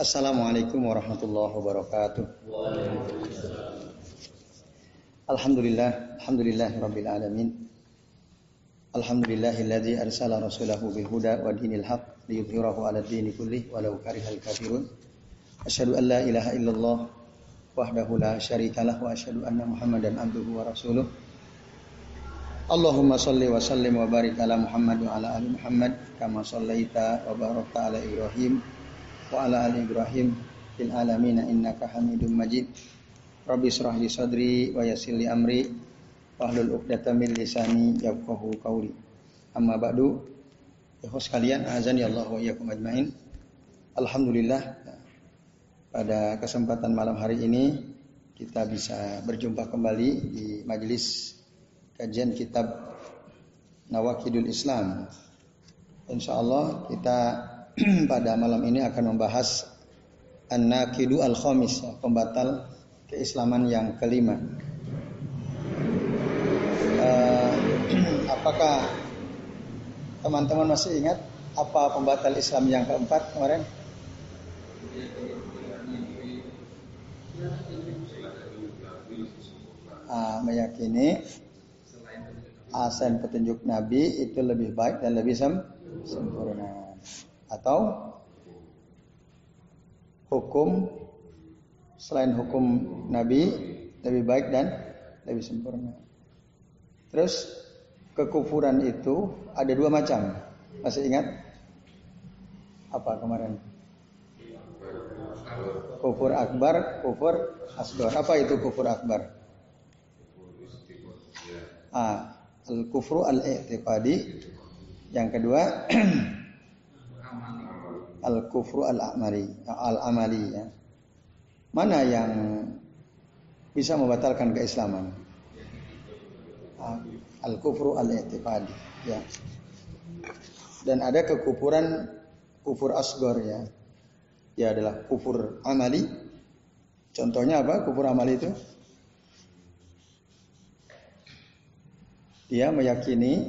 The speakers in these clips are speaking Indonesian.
Assalamualaikum warahmatullahi wabarakatuh. Alhamdulillah, alhamdulillah rabbil alamin. Alhamdulillahilladzi arsala rasulahu bil huda wa dinil haq liyudhhirahu 'ala dini kullih walau karihal kafirun. Asyhadu an la ilaha illallah wahdahu la syarikalah wa asyhadu anna Muhammadan abduhu wa rasuluh. Allahumma salli wa sallim wa barik ala Muhammad wa ala ali Muhammad kama sallaita wa barakta ala Ibrahim wa ala ali Ibrahim fil alamin innaka Hamidum Majid. Rabbi israh li sadri wa yassir li amri wahlul 'uqdatam min lisani yafqahu qawli. Amma ba'du. Ikhwas sekalian, azani Allah wa iyyakum ajmain. Alhamdulillah pada kesempatan malam hari ini kita bisa berjumpa kembali di majelis kajian kitab Nawakidul Islam. Insya Allah kita pada malam ini akan membahas An-Nakidu Al-Khamis, ya, pembatal keislaman yang kelima. Uh, apakah teman-teman masih ingat apa pembatal Islam yang keempat kemarin? Uh, meyakini asen petunjuk Nabi itu lebih baik dan lebih sem sempurna atau hukum selain hukum Nabi lebih baik dan lebih sempurna. Terus kekufuran itu ada dua macam. Masih ingat? Apa kemarin? Kufur akbar, kufur asgar. Apa itu kufur akbar? Ah, al-kufru al-i'tiqadi. Yang kedua al-kufru al-amali, al-amali ya. Mana yang bisa membatalkan keislaman? Al-kufru al-i'tiqadi ya. Dan ada kekufuran kufur asgor ya. Ya adalah kufur amali. Contohnya apa? Kufur amali itu dia meyakini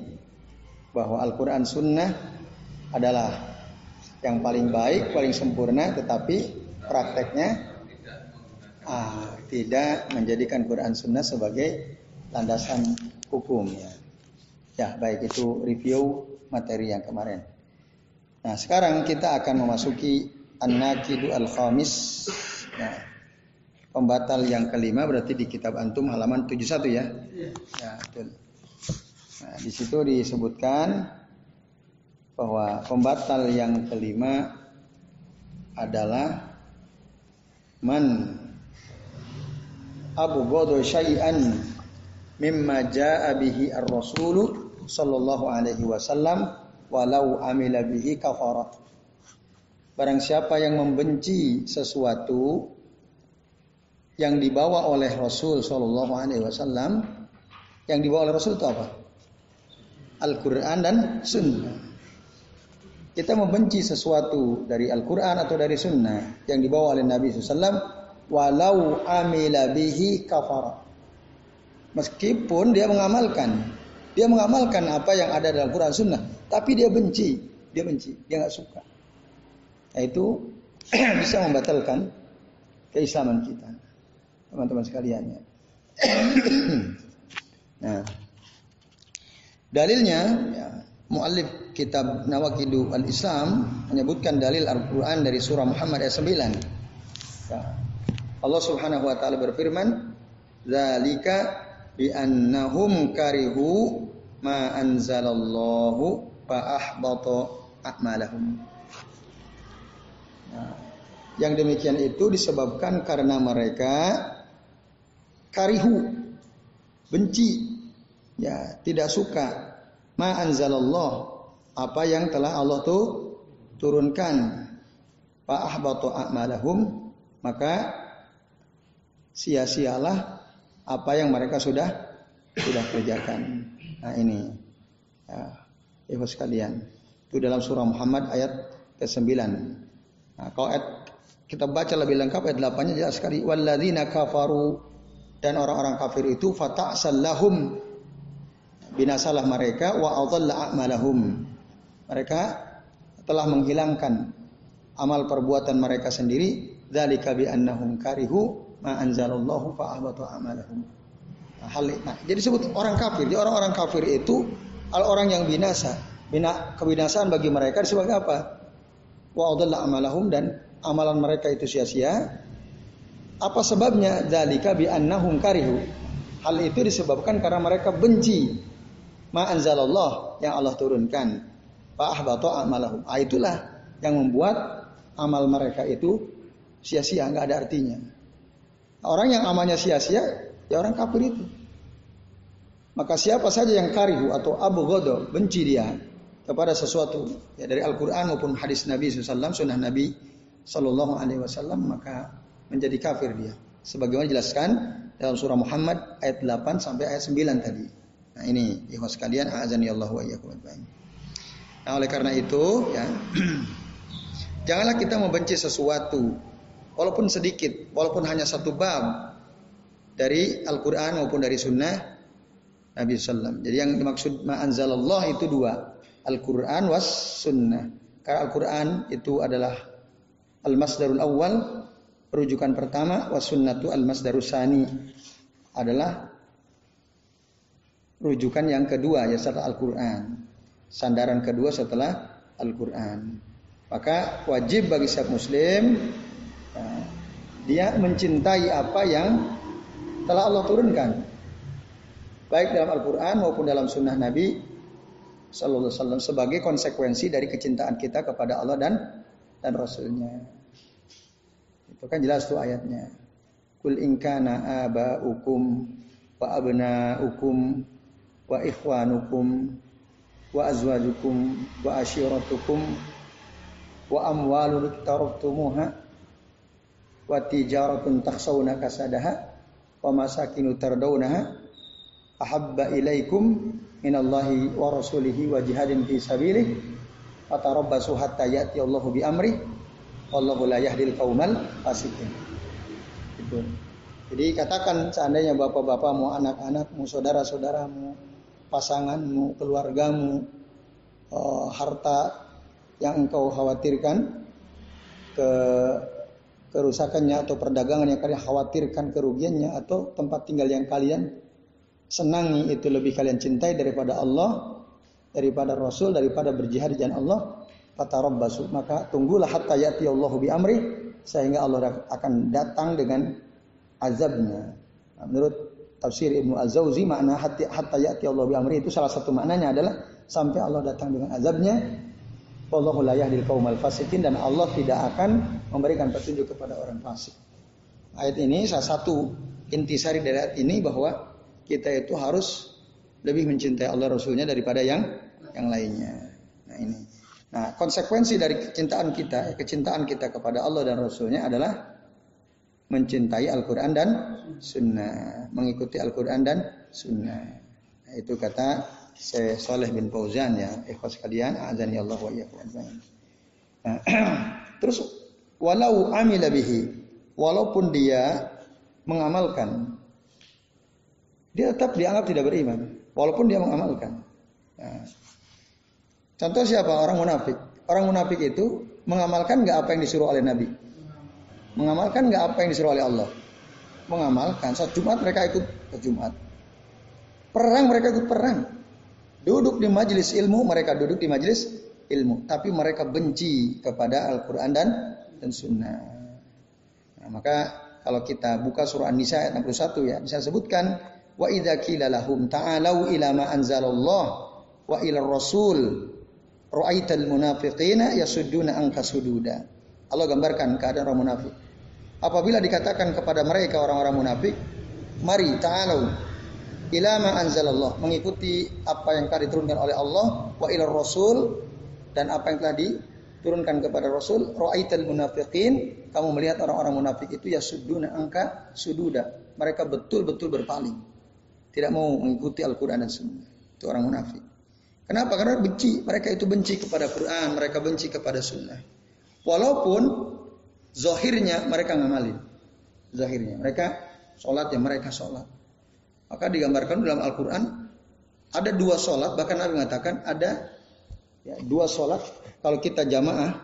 bahwa Al-Quran Sunnah adalah yang paling baik, paling sempurna, tetapi prakteknya ah, tidak menjadikan Quran Sunnah sebagai landasan hukum ya. Ya, baik itu review materi yang kemarin. Nah, sekarang kita akan memasuki An-Naqidu Al-Khamis. Nah, pembatal yang kelima berarti di kitab antum halaman 71 ya. Ya, betul. Nah, di situ disebutkan bahwa pembatal yang kelima adalah man abu bodo syai'an mimma ja'a bihi ar-rasul sallallahu alaihi wasallam walau amila bihi kafarat. Barang siapa yang membenci sesuatu yang dibawa oleh Rasul sallallahu alaihi wasallam, yang dibawa oleh Rasul itu apa? Al-Quran dan Sunnah. Kita membenci sesuatu dari Al-Quran atau dari Sunnah yang dibawa oleh Nabi SAW, walau amila bihi kafara. Meskipun dia mengamalkan, dia mengamalkan apa yang ada dalam Quran Sunnah, tapi dia benci, dia benci, dia nggak suka. Nah, itu bisa membatalkan keislaman kita, teman-teman sekalian. Ya. nah, Dalilnya, ya, muallif kitab Nawakidu al-Islam menyebutkan dalil Al-Quran dari surah Muhammad ayat 9. Ya. Allah subhanahu wa ta'ala berfirman, Zalika bi annahum karihu ma anzalallahu fa ahbata a'malahum. Nah, yang demikian itu disebabkan karena mereka karihu benci ya tidak suka ma anzalallah apa yang telah Allah tuh turunkan fa ahbatu a'malahum maka sia-sialah apa yang mereka sudah sudah kerjakan. Nah ini ya, ibu sekalian itu dalam surah Muhammad ayat ke-9. Nah, kalau ayat kita baca lebih lengkap ayat 8-nya jelas sekali walladzina kafaru dan orang-orang kafir itu fata'sallahum binasalah mereka wa adalla a'malahum. Mereka telah menghilangkan amal perbuatan mereka sendiri. Dzalika bi annahum karihu ma anzalallahu fa amalahum. Nah, hal nah, jadi sebut orang kafir. Jadi orang-orang kafir itu orang yang binasa. Bina kebinasaan bagi mereka sebagai apa? Wa amalahum dan amalan mereka itu sia-sia. Apa sebabnya? Dzalika bi annahum karihu. Hal itu disebabkan karena mereka benci ma anzalallah yang Allah turunkan amalahum ah, itulah yang membuat amal mereka itu sia-sia, nggak ada artinya. Orang yang amalnya sia-sia, ya orang kafir itu. Maka siapa saja yang karihu atau abu godo, benci dia kepada sesuatu ya dari Al-Quran maupun hadis Nabi SAW, sunnah Nabi Sallallahu Alaihi Wasallam, maka menjadi kafir dia. Sebagaimana dijelaskan dalam surah Muhammad ayat 8 sampai ayat 9 tadi. Nah ini ikhwas sekalian, azan ya Allah wa Nah oleh karena itu ya Janganlah kita membenci sesuatu walaupun sedikit, walaupun hanya satu bab dari Al-Qur'an maupun dari sunnah Nabi sallam. Jadi yang dimaksud ma'anzalallah itu dua, Al-Qur'an was sunnah. Karena Al-Qur'an itu adalah al-masdarul awal, rujukan pertama, was sunnatu al-masdarus sani adalah rujukan yang kedua ya setelah Al-Qur'an. Sandaran kedua setelah Al-Qur'an. Maka wajib bagi setiap muslim ya, dia mencintai apa yang telah Allah turunkan. Baik dalam Al-Quran maupun dalam sunnah Nabi Sallallahu Alaihi Wasallam sebagai konsekuensi dari kecintaan kita kepada Allah dan dan Rasulnya. Itu kan jelas tuh ayatnya. Kul inkana aba'ukum wa abna'ukum wa ikhwanukum wa azwajukum wa ashiratukum wa amwalun taraktumuha wa tijaratun takhsawna kasadaha wa masakinu tardawnaha ahabba ilaikum minallahi wa rasulihi wa jihadin fi sabilih fatarabbasu hatta ya'ti Allahu bi amri wallahu la yahdil qaumal fasikin jadi katakan seandainya bapak-bapakmu, anak-anakmu, saudara-saudaramu, pasanganmu, keluargamu, uh, harta yang engkau khawatirkan ke kerusakannya atau perdagangan yang kalian khawatirkan kerugiannya atau tempat tinggal yang kalian senangi itu lebih kalian cintai daripada Allah daripada Rasul daripada berjihad di jalan Allah fatarabbasu maka tunggulah hatta yati Allahu bi amri sehingga Allah akan datang dengan azabnya. Nah, menurut tafsir Ibnu Az-Zauzi makna hatta yati Allah bi amri itu salah satu maknanya adalah sampai Allah datang dengan azabnya Wallahu la yahdil qaumal fasikin dan Allah tidak akan memberikan petunjuk kepada orang fasik. Ayat ini salah satu intisari dari ayat ini bahwa kita itu harus lebih mencintai Allah Rasulnya daripada yang yang lainnya. Nah ini. Nah konsekuensi dari kecintaan kita, kecintaan kita kepada Allah dan Rasulnya adalah mencintai Al-Quran dan Sunnah, mengikuti Al-Quran dan Sunnah. Nah, itu kata Syekh Saleh bin Fauzan ya, ikhwas sekalian, azan ya Allah wa nah, Terus walau amila bihi, walaupun dia mengamalkan, dia tetap dianggap tidak beriman, walaupun dia mengamalkan. Nah, contoh siapa orang munafik? Orang munafik itu mengamalkan nggak apa yang disuruh oleh Nabi, mengamalkan nggak apa yang disuruh oleh Allah, mengamalkan. Saat Jumat mereka ikut ke Jumat, perang mereka ikut perang, Duduk di majelis ilmu, mereka duduk di majelis ilmu. Tapi mereka benci kepada Al-Quran dan, dan Sunnah. Nah, maka kalau kita buka surah An-Nisa ayat 61 ya, bisa sebutkan wa idza qila lahum ta'alu ila ma anzalallah wa ila rasul ra'aital munafiqina yasudduna anka sududa. Allah gambarkan keadaan orang munafik. Apabila dikatakan kepada mereka orang-orang munafik, mari ta'alu ilama anzalallah mengikuti apa yang telah diturunkan oleh Allah wa ila rasul dan apa yang telah diturunkan kepada Rasul ra'aital munafiqin kamu melihat orang-orang munafik itu ya suduna angka sududa. Mereka betul-betul berpaling. Tidak mau mengikuti Al-Qur'an dan Sunnah. Itu orang munafik. Kenapa? Karena benci. Mereka itu benci kepada Quran mereka benci kepada Sunnah walaupun zahirnya mereka ngamalin zahirnya mereka sholat ya mereka sholat maka digambarkan dalam Al-Quran ada dua sholat, bahkan Nabi mengatakan ada ya, dua sholat kalau kita jamaah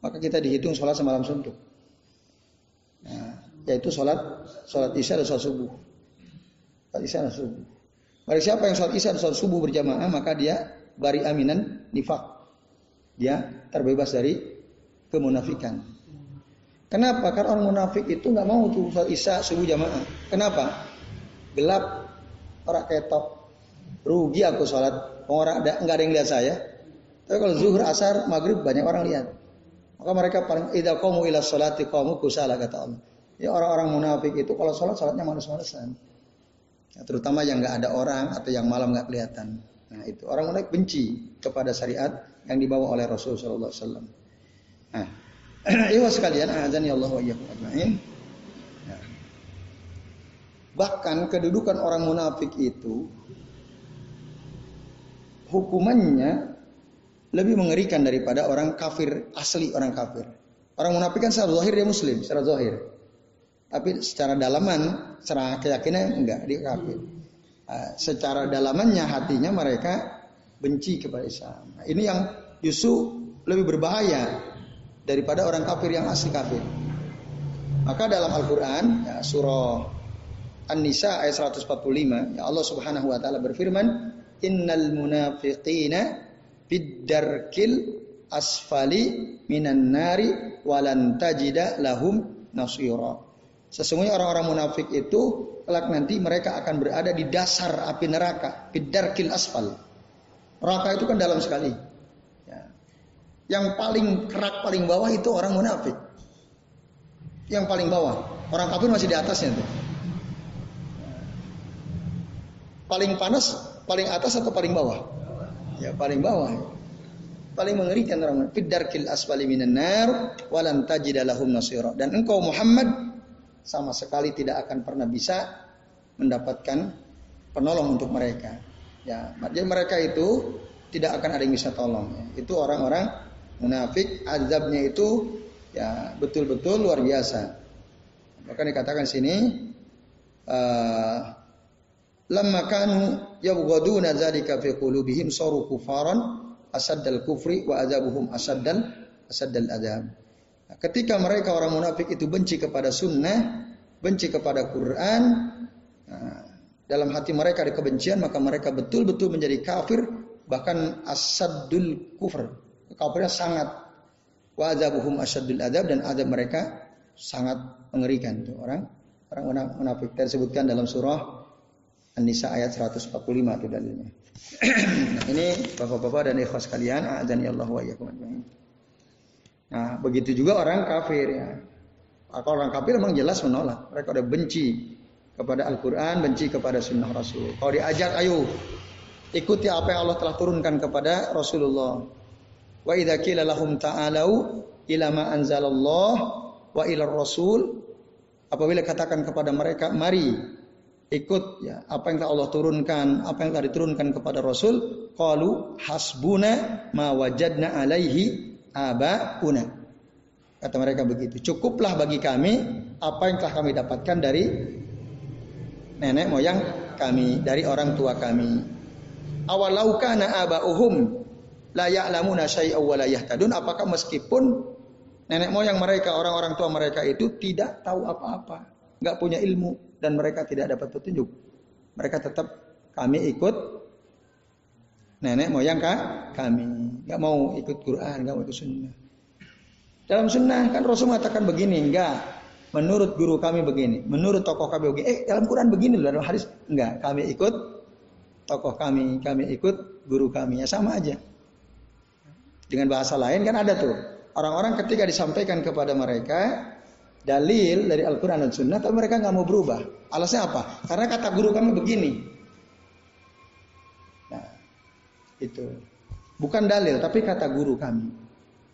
maka kita dihitung sholat semalam suntuk. Nah, yaitu sholat sholat isya dan sholat subuh. Sholat isya dan subuh. Bagi siapa yang sholat isya dan sholat subuh berjamaah maka dia bari aminan nifak. Dia terbebas dari kemunafikan. Kenapa? Karena orang munafik itu nggak mau tuh sholat isya subuh jamaah. Kenapa? Gelap, orang ketok, rugi aku sholat. Orang nggak ada yang lihat saya. Tapi kalau zuhur, asar, maghrib banyak orang lihat. Maka mereka paling idza qamu ila sholati qamu kusala kata Allah. Ya orang-orang munafik itu kalau sholat sholatnya malas-malasan. Ya, terutama yang nggak ada orang atau yang malam nggak kelihatan. Nah itu orang munafik benci kepada syariat yang dibawa oleh Rasulullah SAW. Nah, sekalian, azan ya Allah wa ajma'in. Bahkan kedudukan orang munafik itu hukumannya lebih mengerikan daripada orang kafir asli orang kafir. Orang munafik kan secara zahir dia muslim, secara zahir. Tapi secara dalaman, secara keyakinan enggak dia kafir. Uh, secara dalamannya hatinya mereka benci kepada Islam. Nah, ini yang justru lebih berbahaya daripada orang kafir yang asli kafir. Maka dalam Al-Quran, ya, surah An-Nisa ayat 145, ya Allah Subhanahu wa taala berfirman, "Innal munafiqina fiddarkil asfali minan nari walan tajida lahum nasira." Sesungguhnya orang-orang munafik itu kelak nanti mereka akan berada di dasar api neraka, fiddarkil asfal. Neraka itu kan dalam sekali. Yang paling kerak paling bawah itu orang munafik. Yang paling bawah. Orang kafir masih di atasnya tuh. Paling panas, paling atas atau paling bawah? Ya paling bawah. Paling mengerikan orang Fiddarkil asfali minan nar walan tajida lahum nasira. Dan engkau Muhammad sama sekali tidak akan pernah bisa mendapatkan penolong untuk mereka. Ya, jadi mereka itu tidak akan ada yang bisa tolong. Itu orang-orang munafik azabnya itu ya betul-betul luar biasa. Maka dikatakan sini uh, lamma kanu yabghaduna dzalika fi qulubihim saru kufaran asaddal kufri wa azabuhum asaddal asaddal azab. Nah, ketika mereka orang munafik itu benci kepada sunnah, benci kepada Quran, nah, dalam hati mereka ada kebencian, maka mereka betul-betul menjadi kafir, bahkan asaddul kufr, kafirnya sangat wazabuhum asyadul adab dan adab mereka sangat mengerikan itu orang orang munafik tersebutkan dalam surah An-Nisa ayat 145 itu dalilnya. nah, ini Bapak-bapak dan ikhwas adzan ya Allah wa Nah, begitu juga orang kafir ya. Kalau orang kafir memang jelas menolak. Mereka udah benci kepada Al-Quran, benci kepada Sunnah Rasul. Kalau diajak, ayo ikuti apa yang Allah telah turunkan kepada Rasulullah. Wa idza qila lahum ta'alu ila ma anzalallah wa ila rasul apabila katakan kepada mereka mari ikut ya apa yang telah Allah turunkan, apa yang telah diturunkan kepada Rasul, qalu hasbuna ma wajadna alaihi abauna. Kata mereka begitu. Cukuplah bagi kami apa yang telah kami dapatkan dari nenek moyang kami, dari orang tua kami. Awalau kana abauhum la ya'lamuna syai'aw wa la apakah meskipun nenek moyang mereka orang-orang tua mereka itu tidak tahu apa-apa nggak punya ilmu dan mereka tidak dapat petunjuk. Mereka tetap kami ikut nenek moyang kah? kami. Nggak mau ikut Quran nggak mau ikut sunnah. Dalam sunnah kan Rasul mengatakan begini enggak menurut guru kami begini menurut tokoh kami begini. Eh dalam Quran begini loh dalam hadis enggak kami ikut tokoh kami kami ikut guru kami. Ya sama aja dengan bahasa lain kan ada tuh. Orang-orang ketika disampaikan kepada mereka dalil dari Al-Quran dan Sunnah, tapi mereka nggak mau berubah. Alasnya apa? Karena kata guru kami begini. Nah, itu bukan dalil, tapi kata guru kami.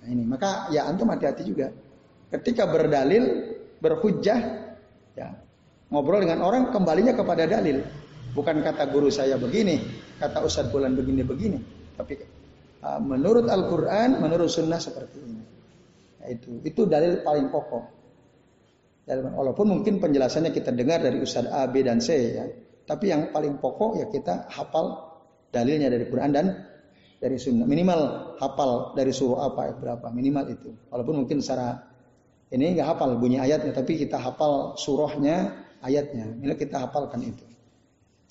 Nah, ini maka ya antum hati-hati juga. Ketika berdalil, berhujjah, ya ngobrol dengan orang kembalinya kepada dalil. Bukan kata guru saya begini, kata Ustadz Bulan begini begini, tapi menurut Al-Quran, menurut Sunnah seperti ini. Nah, itu itu dalil paling pokok. Walaupun mungkin penjelasannya kita dengar dari Ustadz A, B, dan C ya. Tapi yang paling pokok ya kita hafal dalilnya dari Quran dan dari sunnah. Minimal hafal dari surah apa berapa. Minimal itu. Walaupun mungkin secara ini nggak hafal bunyi ayatnya, tapi kita hafal surahnya, ayatnya. Minimal kita hafalkan itu.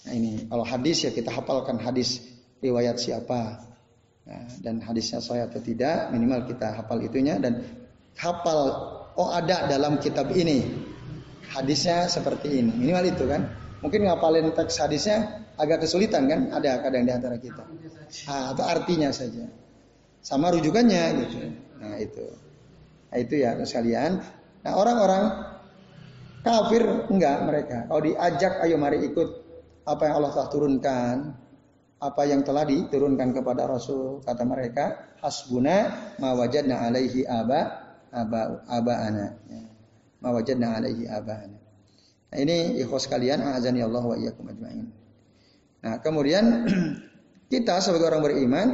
Nah ini kalau hadis ya kita hafalkan hadis riwayat siapa. Nah, dan hadisnya saya atau tidak, minimal kita hafal itunya dan hafal oh ada dalam kitab ini. Hadisnya seperti ini. Minimal itu kan. Mungkin ngapalin teks hadisnya agak kesulitan kan? Ada kadang di antara kita. Ah, atau artinya saja. Sama rujukannya gitu. Nah itu. Nah itu ya sekalian. Nah orang-orang kafir enggak mereka. Kalau diajak ayo mari ikut apa yang Allah telah turunkan apa yang telah diturunkan kepada Rasul kata mereka hasbuna ma wajadna alaihi aba aba aba ana ya. ma wajadna alaihi aba ana nah, ini ikhwas kalian azani Allah wa iyyakum ajmain. Nah kemudian kita sebagai orang beriman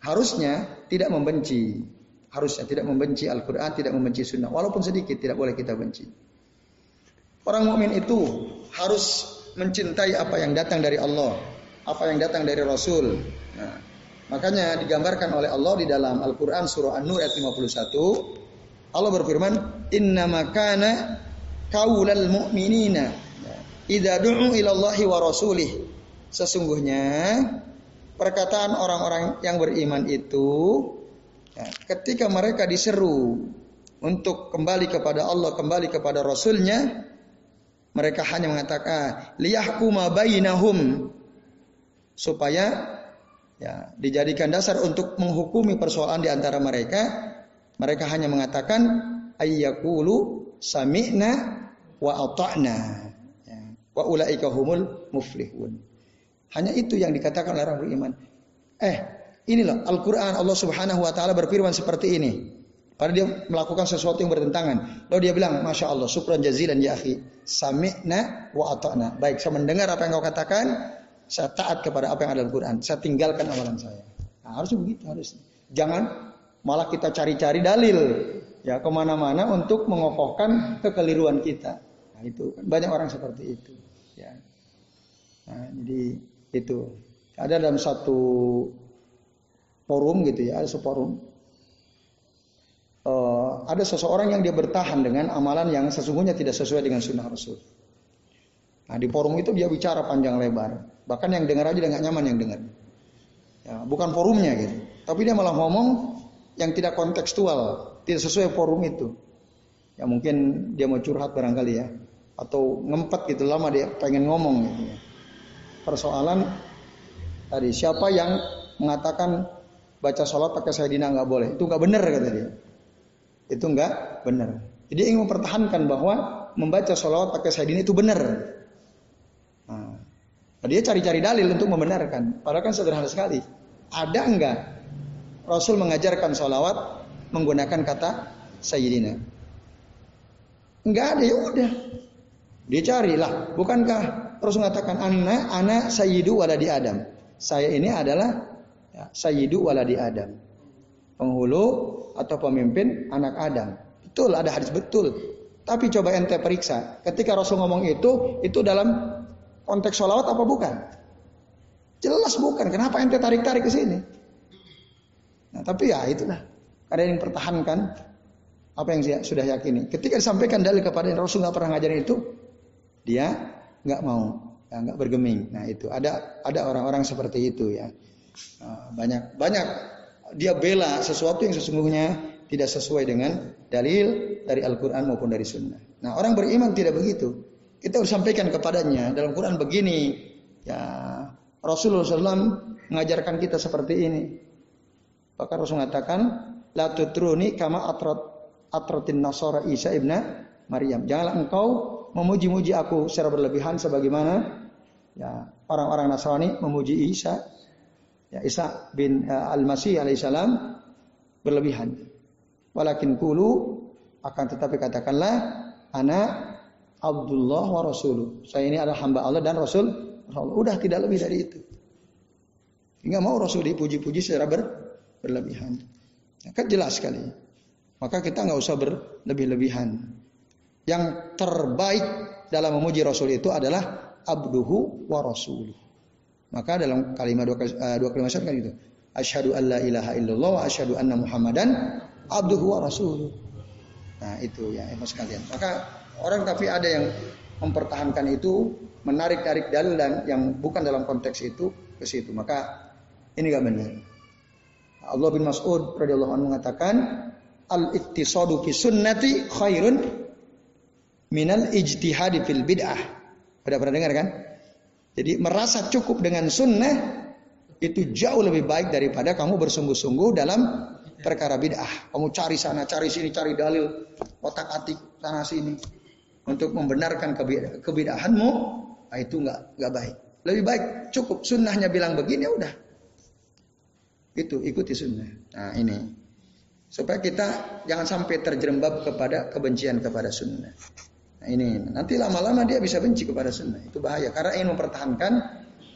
harusnya tidak membenci. Harusnya tidak membenci Al-Qur'an tidak membenci sunnah. Walaupun sedikit tidak boleh kita benci. Orang mukmin itu harus mencintai apa yang datang dari Allah apa yang datang dari Rasul. Nah, makanya digambarkan oleh Allah di dalam Al-Qur'an surah An-Nur ayat 51. Allah berfirman, "Inna makana kaulal mu'minina idza du'u ila Allah wa rasulih." Sesungguhnya perkataan orang-orang yang beriman itu ya, ketika mereka diseru untuk kembali kepada Allah, kembali kepada Rasulnya, mereka hanya mengatakan liyahkuma bainahum supaya ya dijadikan dasar untuk menghukumi persoalan di antara mereka. Mereka hanya mengatakan ayyakulu sami'na wa ata'na. Ya. Wa ulaika humul muflihun. Hanya itu yang dikatakan oleh orang beriman. Eh, inilah Al-Qur'an Allah Subhanahu wa taala berfirman seperti ini. Padahal dia melakukan sesuatu yang bertentangan. Lalu dia bilang, Masya Allah, syukran jazilan ya akhi. Sami'na wa ata'na. Baik, saya mendengar apa yang kau katakan. Saya taat kepada apa yang ada dalam Quran. Saya tinggalkan amalan saya. Nah, harusnya begitu harus. Jangan malah kita cari-cari dalil ya ke mana-mana untuk mengokohkan kekeliruan kita. Nah, itu kan banyak orang seperti itu. Ya. Nah, jadi itu ada dalam satu forum gitu ya, ada forum. Uh, ada seseorang yang dia bertahan dengan amalan yang sesungguhnya tidak sesuai dengan sunnah Rasul. Nah di forum itu dia bicara panjang lebar. Bahkan yang dengar aja nggak nyaman yang dengar. Ya, bukan forumnya gitu. Tapi dia malah ngomong yang tidak kontekstual, tidak sesuai forum itu. Ya mungkin dia mau curhat barangkali ya. Atau ngempet gitu lama dia pengen ngomong gitu ya. Persoalan tadi siapa yang mengatakan baca sholat pakai sayyidina nggak boleh. Itu nggak benar kata dia. Itu nggak benar. Jadi ingin mempertahankan bahwa membaca sholawat pakai sayyidina itu benar. Nah, dia cari-cari dalil untuk membenarkan. Padahal kan sederhana sekali. Ada enggak Rasul mengajarkan sholawat menggunakan kata Sayyidina? Enggak ada ya udah. Dia carilah. Bukankah Rasul mengatakan anak anak Sayyidu waladi Adam. Saya ini adalah ya, Sayyidu waladi Adam. Penghulu atau pemimpin anak Adam. Betul ada hadis betul. Tapi coba ente periksa. Ketika Rasul ngomong itu, itu dalam konteks sholawat apa bukan? Jelas bukan. Kenapa ente tarik-tarik ke sini? Nah, tapi ya itulah. Ada yang pertahankan apa yang dia sudah yakini. Ketika disampaikan dalil kepada Rasul nggak pernah ngajarin itu, dia nggak mau, ya, nggak bergeming. Nah itu ada ada orang-orang seperti itu ya. Nah, banyak banyak dia bela sesuatu yang sesungguhnya tidak sesuai dengan dalil dari Al-Quran maupun dari Sunnah. Nah orang beriman tidak begitu. Kita harus sampaikan kepadanya dalam Quran begini. Ya, Rasulullah SAW mengajarkan kita seperti ini. Bahkan Rasul mengatakan, La tutruni kama atrat atratin nasara Isa ibna Maryam. Janganlah engkau memuji-muji aku secara berlebihan sebagaimana ya orang-orang Nasrani memuji Isa. Ya, Isa bin uh, Al-Masih alaihissalam berlebihan. Walakin kulu akan tetapi katakanlah anak Abdullah wa Rasuluh. Saya ini adalah hamba Allah dan Rasul. Rasul. Udah tidak lebih dari itu. Enggak mau Rasul dipuji-puji secara ber, berlebihan. Ya, kan jelas sekali. Maka kita nggak usah berlebih-lebihan. Yang terbaik dalam memuji Rasul itu adalah abduhu wa rasuluh. Maka dalam kalimat dua, uh, dua kalimat kan itu. Asyhadu an la ilaha illallah wa asyhadu anna Muhammadan abduhu wa rasuluh. Nah, itu ya, ibu sekalian. Maka orang tapi ada yang mempertahankan itu, menarik-narik dalil dan yang bukan dalam konteks itu ke situ. Maka ini gak benar. Allah bin Mas'ud radhiyallahu anhu mengatakan al-iktisadu fi sunnati khairun minal ijtihadi fil bid'ah. Sudah pernah dengar kan? Jadi merasa cukup dengan sunnah itu jauh lebih baik daripada kamu bersungguh-sungguh dalam perkara bid'ah. Kamu cari sana, cari sini, cari dalil, otak-atik sana sini untuk membenarkan kebid'ahanmu, nah itu nggak nggak baik. Lebih baik cukup sunnahnya bilang begini ya udah. Itu ikuti sunnah. Nah ini supaya kita jangan sampai terjerembab kepada kebencian kepada sunnah. Nah ini nanti lama-lama dia bisa benci kepada sunnah. Itu bahaya karena ingin mempertahankan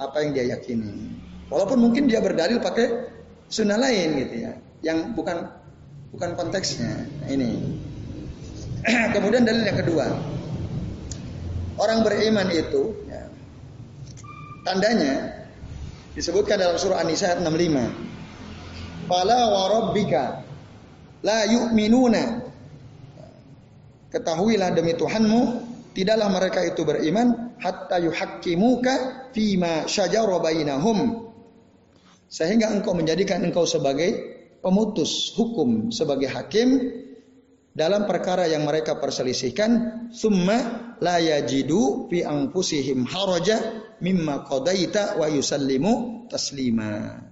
apa yang dia yakini. Walaupun mungkin dia berdalil pakai sunnah lain gitu ya yang bukan bukan konteksnya. Nah, ini. Kemudian dalil yang kedua. Orang beriman itu ya, tandanya disebutkan dalam surah An-Nisa ayat 65. Fala wa rabbika la yu'minuna. Ketahuilah demi Tuhanmu tidaklah mereka itu beriman hatta yuhaqqimuka fima syajara bainahum sehingga engkau menjadikan engkau sebagai pemutus hukum sebagai hakim dalam perkara yang mereka perselisihkan summa la yajidu fi anfusihim haraja mimma qadaita wa yusallimu taslima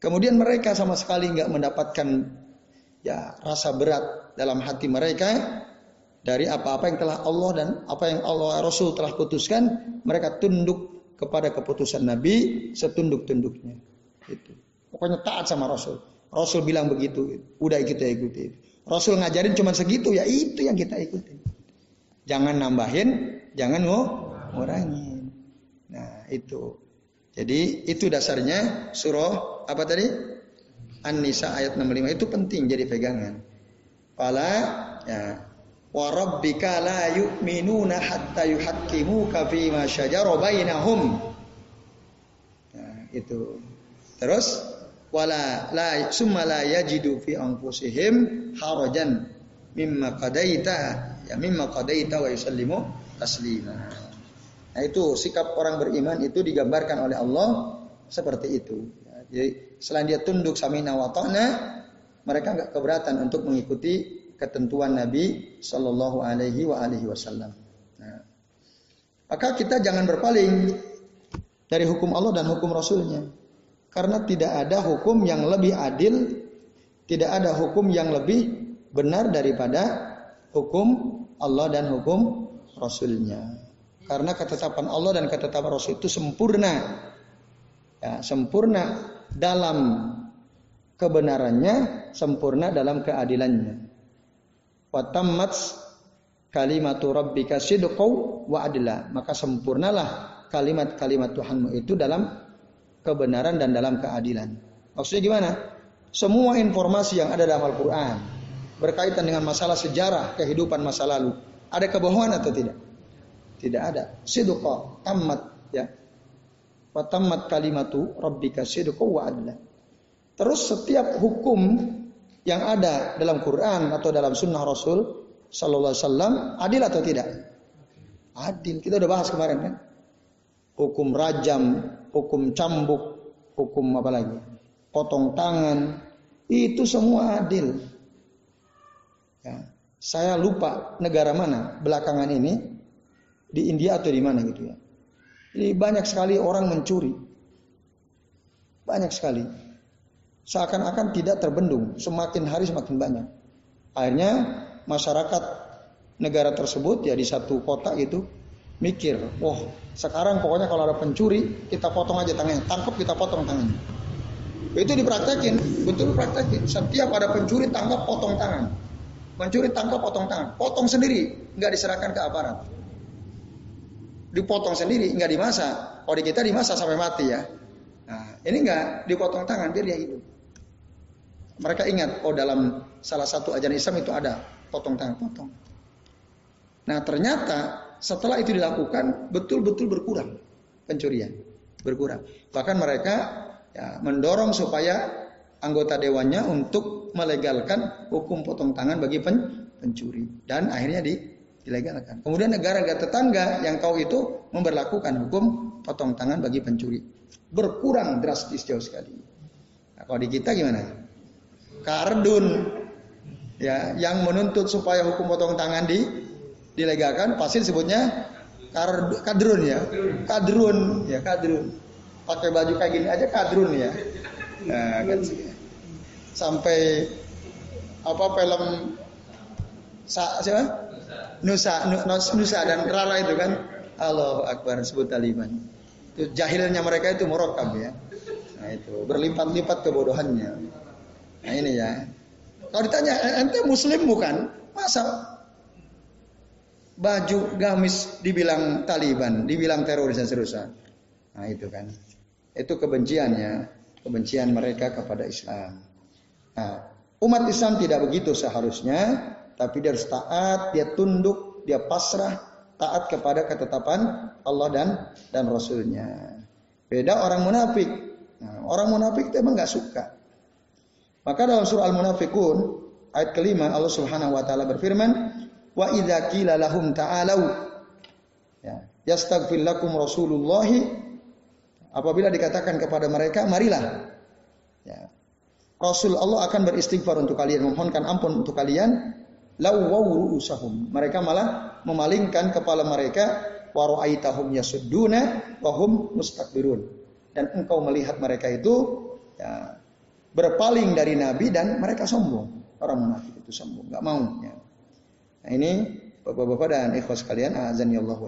kemudian mereka sama sekali nggak mendapatkan ya rasa berat dalam hati mereka dari apa-apa yang telah Allah dan apa yang Allah Rasul telah putuskan mereka tunduk kepada keputusan Nabi setunduk-tunduknya itu Pokoknya taat sama Rasul. Rasul bilang begitu, udah kita ikuti. Rasul ngajarin cuma segitu, ya itu yang kita ikuti. Jangan nambahin, jangan ngurangin. Nah itu. Jadi itu dasarnya surah apa tadi? An-Nisa ayat 65 itu penting jadi pegangan. Pala ya wa rabbika la yu'minuna hatta yuhaqqimuka fi ma syajara bainahum. Nah, itu. Terus wala la summa la yajidu fi anfusihim harajan mimma qadaita ya mimma qadaita wa yusallimu taslima. Nah itu sikap orang beriman itu digambarkan oleh Allah seperti itu. Ya, jadi selain dia tunduk samina wa ta'na, mereka enggak keberatan untuk mengikuti ketentuan Nabi Shallallahu Alaihi wa alihi Wasallam. Nah, maka kita jangan berpaling dari hukum Allah dan hukum Rasulnya. Karena tidak ada hukum yang lebih adil, tidak ada hukum yang lebih benar daripada hukum Allah dan hukum Rasulnya. Karena ketetapan Allah dan ketetapan Rasul itu sempurna. Ya, sempurna dalam kebenarannya, sempurna dalam keadilannya. Watammat kalimatu rabbika sidqau wa adla. Maka sempurnalah kalimat-kalimat Tuhanmu itu dalam kebenaran dan dalam keadilan. Maksudnya gimana? Semua informasi yang ada dalam Al-Quran berkaitan dengan masalah sejarah kehidupan masa lalu, ada kebohongan atau tidak? Tidak ada. Sidqa tamat ya. Wa tamat kalimatu rabbika sidqa wa adla. Terus setiap hukum yang ada dalam Quran atau dalam sunnah Rasul Sallallahu Alaihi Wasallam adil atau tidak? Adil. Kita udah bahas kemarin kan? Hukum rajam, hukum cambuk, hukum apa lagi? Potong tangan, itu semua adil. Ya. Saya lupa negara mana belakangan ini di India atau di mana gitu ya. Jadi banyak sekali orang mencuri. Banyak sekali. Seakan-akan tidak terbendung, semakin hari semakin banyak. Akhirnya masyarakat negara tersebut ya di satu kota itu mikir, wah sekarang pokoknya kalau ada pencuri kita potong aja tangannya, tangkap kita potong tangannya. Itu dipraktekin, betul praktekin. Setiap ada pencuri tangkap potong tangan, pencuri tangkap potong tangan, potong sendiri, nggak diserahkan ke aparat. Dipotong sendiri, nggak dimasak. Kalau di kita dimasak sampai mati ya. Nah, ini nggak dipotong tangan biar dia hidup. Mereka ingat, oh dalam salah satu ajaran Islam itu ada potong tangan, potong. Nah ternyata setelah itu dilakukan betul-betul berkurang pencurian, berkurang. Bahkan mereka ya, mendorong supaya anggota dewannya untuk melegalkan hukum potong tangan bagi pen, pencuri dan akhirnya di, dilegalkan. Kemudian negara-negara tetangga yang tahu itu memperlakukan hukum potong tangan bagi pencuri. Berkurang drastis jauh sekali. Nah, kalau di kita gimana? Kardun ya yang menuntut supaya hukum potong tangan di dilegalkan pasti disebutnya kadrun ya. Kadrun ya kadrun. Pakai baju kayak gini aja kadrun ya. Nah, kan sampai apa film sa, siapa? Nusa Nusa dan Rara itu kan. Allah Akbar sebut Taliban. Itu jahilnya mereka itu merokam ya. Nah itu berlipat-lipat kebodohannya. Nah ini ya. Kalau ditanya ente muslim bukan? Masa baju gamis dibilang Taliban, dibilang teroris dan seterusnya. Nah itu kan, itu kebenciannya, kebencian mereka kepada Islam. Nah, umat Islam tidak begitu seharusnya, tapi dia harus taat, dia tunduk, dia pasrah, taat kepada ketetapan Allah dan dan Rasulnya. Beda orang munafik. Nah, orang munafik itu emang nggak suka. Maka dalam surah Al-Munafikun ayat kelima Allah Subhanahu wa taala berfirman, Wa idza qila lahum ta'alu. Ya, yastaghfir lakum Rasulullah apabila dikatakan kepada mereka marilah. Ya, Rasul Allah akan beristighfar untuk kalian memohonkan ampun untuk kalian. Lawwaw usahum mereka malah memalingkan kepala mereka. Wa ra'aitahum yasudduna wa hum mustakbirun. Dan engkau melihat mereka itu ya, berpaling dari nabi dan mereka sombong. Orang munafik itu sombong nggak mau ya. Nah ini Bapak-bapak dan ikhwas sekalian, azan ya Allah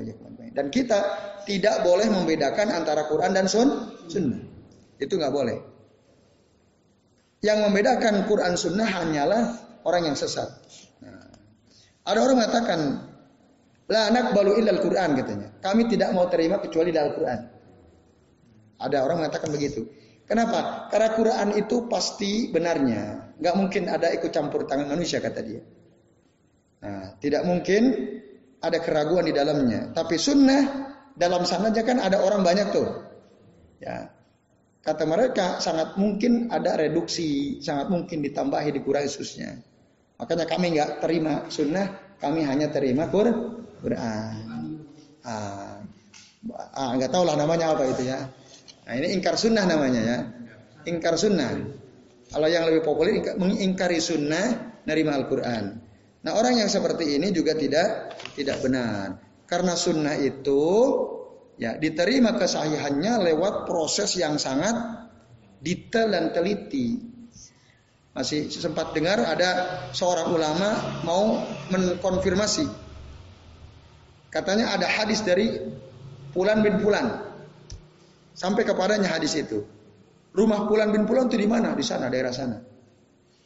Dan kita tidak boleh membedakan antara Quran dan sun, sunnah. Itu nggak boleh. Yang membedakan Quran sunnah hanyalah orang yang sesat. Nah, ada orang mengatakan, La anak balu ilal Quran katanya. Kami tidak mau terima kecuali dalam Quran. Ada orang mengatakan begitu. Kenapa? Karena Quran itu pasti benarnya. Nggak mungkin ada ikut campur tangan manusia kata dia. Nah, tidak mungkin ada keraguan di dalamnya. Tapi sunnah dalam sana aja kan ada orang banyak tuh. Ya. Kata mereka sangat mungkin ada reduksi, sangat mungkin ditambahi dikurangi susnya. Makanya kami nggak terima sunnah, kami hanya terima Quran. Ah, ah nggak tahu lah namanya apa itu ya. Nah ini ingkar sunnah namanya ya. Ingkar sunnah. Kalau yang lebih populer mengingkari sunnah, nerima Al-Quran. Nah orang yang seperti ini juga tidak tidak benar. Karena sunnah itu ya diterima kesahihannya lewat proses yang sangat detail dan teliti. Masih sempat dengar ada seorang ulama mau mengkonfirmasi. Katanya ada hadis dari Pulan bin Pulan. Sampai kepadanya hadis itu. Rumah Pulan bin Pulan itu di mana? Di sana, daerah sana.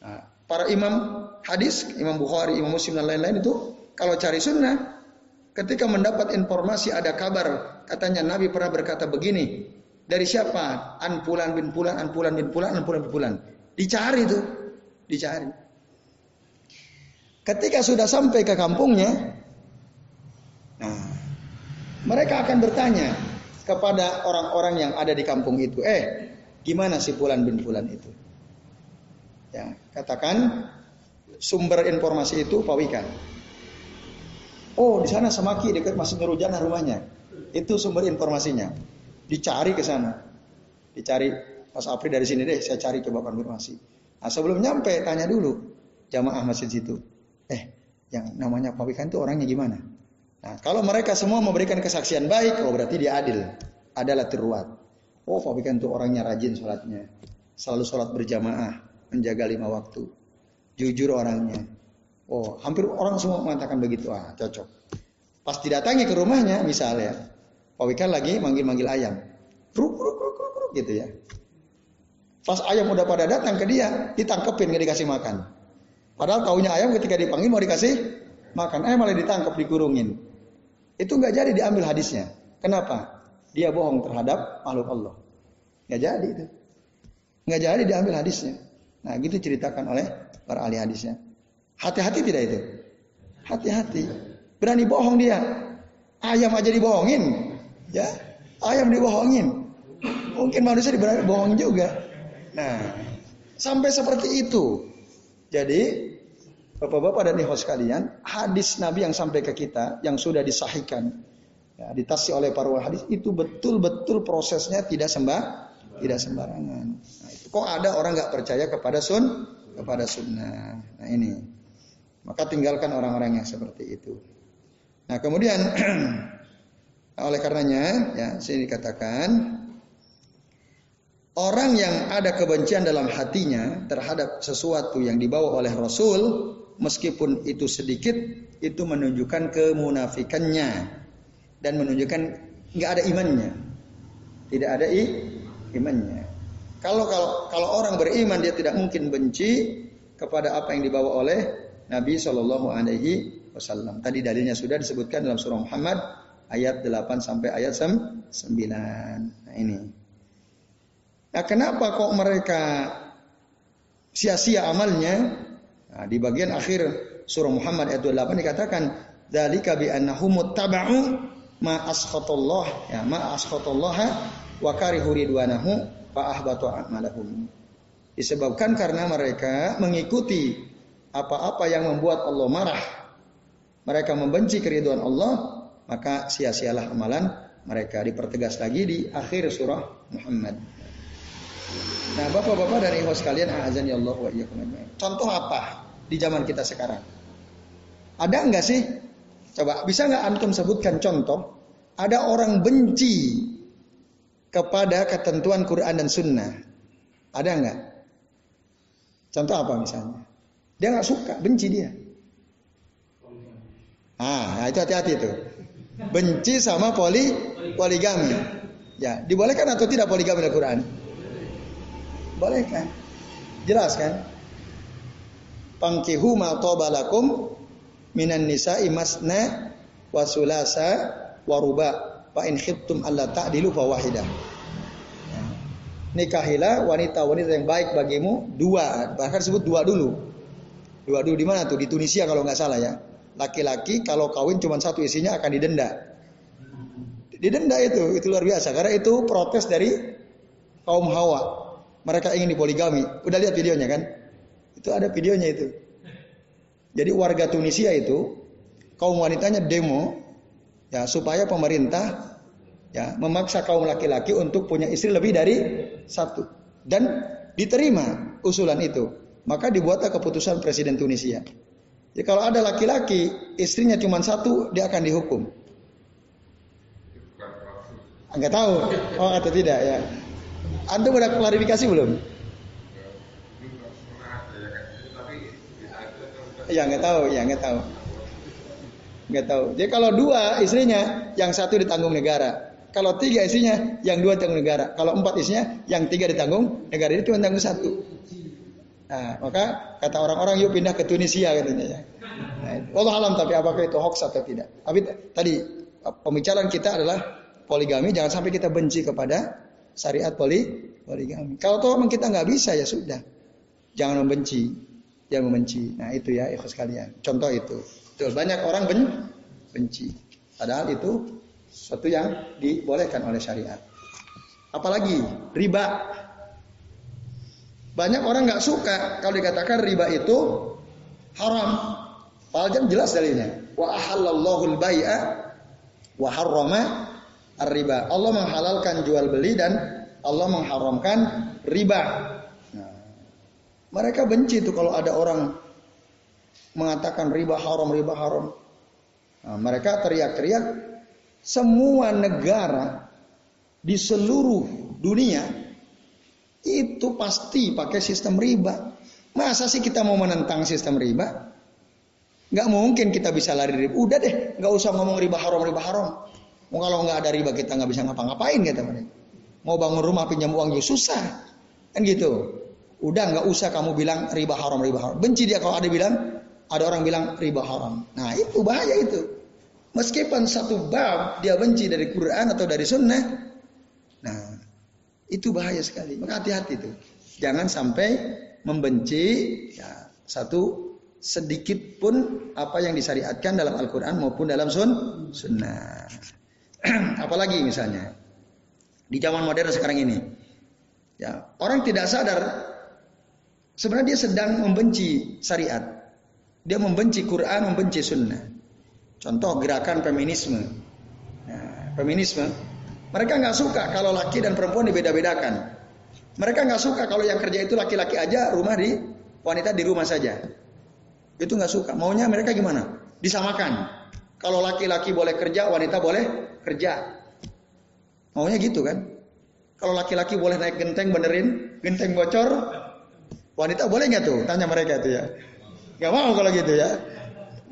Nah, para imam hadis Imam Bukhari, Imam Muslim dan lain-lain itu kalau cari sunnah ketika mendapat informasi ada kabar katanya Nabi pernah berkata begini dari siapa? An Pulan bin Pulan, An Pulan bin Pulan, An Pulan bin Pulan. Dicari itu, dicari. Ketika sudah sampai ke kampungnya, nah, mereka akan bertanya kepada orang-orang yang ada di kampung itu, eh, gimana si Pulan bin Pulan itu? Ya, katakan sumber informasi itu Pak Wika. Oh, di sana Semaki dekat Masjid Nurul rumahnya. Itu sumber informasinya. Dicari ke sana. Dicari Mas Apri dari sini deh, saya cari coba konfirmasi. Nah, sebelum nyampe tanya dulu jamaah masjid situ. Eh, yang namanya Pak Wika itu orangnya gimana? Nah, kalau mereka semua memberikan kesaksian baik, oh berarti dia adil. Adalah teruat. Oh, Pak Wika itu orangnya rajin sholatnya. Selalu sholat berjamaah, menjaga lima waktu jujur orangnya. Oh, hampir orang semua mengatakan begitu. Ah, cocok. Pas didatangi ke rumahnya, misalnya, Pak Wika lagi manggil-manggil ayam. Kruk, kruk, kruk, kruk, kruk, gitu ya. Pas ayam udah pada datang ke dia, ditangkepin, gak dikasih makan. Padahal taunya ayam ketika dipanggil mau dikasih makan. Ayam malah ditangkap, dikurungin. Itu nggak jadi diambil hadisnya. Kenapa? Dia bohong terhadap makhluk Allah. Nggak jadi itu. Nggak jadi diambil hadisnya. Nah gitu ceritakan oleh para ahli hadisnya. Hati-hati tidak itu? Hati-hati. Berani bohong dia. Ayam aja dibohongin. Ya, ayam dibohongin. Mungkin manusia dibenarkan bohong juga. Nah, sampai seperti itu. Jadi, Bapak-bapak dan ibu sekalian, hadis Nabi yang sampai ke kita yang sudah disahihkan, ya, ditasi oleh para hadis itu betul-betul prosesnya tidak sembah, tidak sembarangan. Kok ada orang nggak percaya kepada sun, kepada sunnah. Nah ini, maka tinggalkan orang-orang yang seperti itu. Nah kemudian oleh karenanya ya sini dikatakan orang yang ada kebencian dalam hatinya terhadap sesuatu yang dibawa oleh Rasul meskipun itu sedikit itu menunjukkan kemunafikannya dan menunjukkan nggak ada imannya tidak ada i, imannya kalau kalau kalau orang beriman dia tidak mungkin benci kepada apa yang dibawa oleh Nabi Shallallahu Alaihi Wasallam. Tadi dalilnya sudah disebutkan dalam surah Muhammad ayat 8 sampai ayat 9 nah ini. Nah kenapa kok mereka sia-sia amalnya? Nah, di bagian akhir surah Muhammad ayat 28 dikatakan dzalika bi annahum muttaba'u ma askhatallah ya ma askhatallah wa karihu ridwanahu fa ahbatu a'malahum. Disebabkan karena mereka mengikuti apa-apa yang membuat Allah marah. Mereka membenci keriduan Allah, maka sia-sialah amalan mereka dipertegas lagi di akhir surah Muhammad. Nah, Bapak-bapak dan Ibu sekalian, azan ya Allah wa Contoh apa di zaman kita sekarang? Ada enggak sih? Coba bisa nggak antum sebutkan contoh? Ada orang benci kepada ketentuan Quran dan Sunnah. Ada enggak? Contoh apa misalnya? Dia nggak suka, benci dia. Ah, nah itu hati-hati itu. Benci sama poli poligami. Ya, dibolehkan atau tidak poligami dalam Quran? Boleh kan? Jelas kan? Pangkihu ma tobalakum minan nisa'i masna wa sulasa wa in khiftum alla ta'dilu fa wahidah. Nikahilah wanita-wanita yang baik bagimu dua, bahkan sebut dua dulu. Dua dulu di mana tuh? Di Tunisia kalau nggak salah ya. Laki-laki kalau kawin cuma satu isinya akan didenda. Didenda itu, itu luar biasa karena itu protes dari kaum Hawa. Mereka ingin dipoligami. Udah lihat videonya kan? Itu ada videonya itu. Jadi warga Tunisia itu kaum wanitanya demo ya supaya pemerintah ya memaksa kaum laki-laki untuk punya istri lebih dari satu dan diterima usulan itu. Maka dibuatlah keputusan presiden Tunisia. Jadi kalau ada laki-laki istrinya cuma satu dia akan dihukum. Enggak tahu, oh atau tidak ya. Antum udah klarifikasi belum? Ya nggak tahu, ya nggak tahu. Nggak tahu. Jadi kalau dua istrinya, yang satu ditanggung negara. Kalau tiga istrinya, yang dua ditanggung negara. Kalau empat istrinya, yang tiga ditanggung negara. Ini cuma tanggung satu. Nah, maka kata orang-orang yuk pindah ke Tunisia katanya ya. Nah, Allah alam tapi apakah itu hoax atau tidak. Tapi tadi pembicaraan kita adalah poligami. Jangan sampai kita benci kepada syariat poli poligami. Kalau toh kita nggak bisa ya sudah. Jangan membenci yang membenci. Nah itu ya ikhlas kalian. Contoh itu. Terus banyak orang ben benci. Padahal itu sesuatu yang dibolehkan oleh syariat. Apalagi riba. Banyak orang nggak suka kalau dikatakan riba itu haram. Padahal jelas dalilnya. Wa ahallallahu al-bai'a wa harrama ar-riba. Allah menghalalkan jual beli dan Allah mengharamkan riba. Mereka benci itu kalau ada orang mengatakan riba haram, riba haram. Nah, mereka teriak-teriak semua negara di seluruh dunia itu pasti pakai sistem riba. Masa sih kita mau menentang sistem riba? Gak mungkin kita bisa lari riba. Udah deh, gak usah ngomong riba haram, riba haram. Mau kalau nggak ada riba kita nggak bisa ngapa-ngapain kata mereka. Mau bangun rumah pinjam uang juga susah, kan gitu. Udah nggak usah kamu bilang riba haram, riba haram. Benci dia kalau ada bilang, ada orang bilang riba haram. Nah itu bahaya itu. Meskipun satu bab dia benci dari Quran atau dari Sunnah, nah itu bahaya sekali. Maka hati-hati itu. Jangan sampai membenci ya, satu sedikit pun apa yang disyariatkan dalam Al-Quran maupun dalam sun, Sunnah. Apalagi misalnya Di zaman modern sekarang ini. Ya, orang tidak sadar sebenarnya dia sedang membenci syariat. Dia membenci Quran, membenci sunnah. Contoh gerakan feminisme. Nah, feminisme. Mereka nggak suka kalau laki dan perempuan dibeda-bedakan. Mereka nggak suka kalau yang kerja itu laki-laki aja, rumah di wanita di rumah saja. Itu nggak suka. Maunya mereka gimana? Disamakan. Kalau laki-laki boleh kerja, wanita boleh kerja. Maunya gitu kan? Kalau laki-laki boleh naik genteng benerin, genteng bocor, wanita boleh nggak tuh? Tanya mereka tuh ya. Gak mau kalau gitu ya.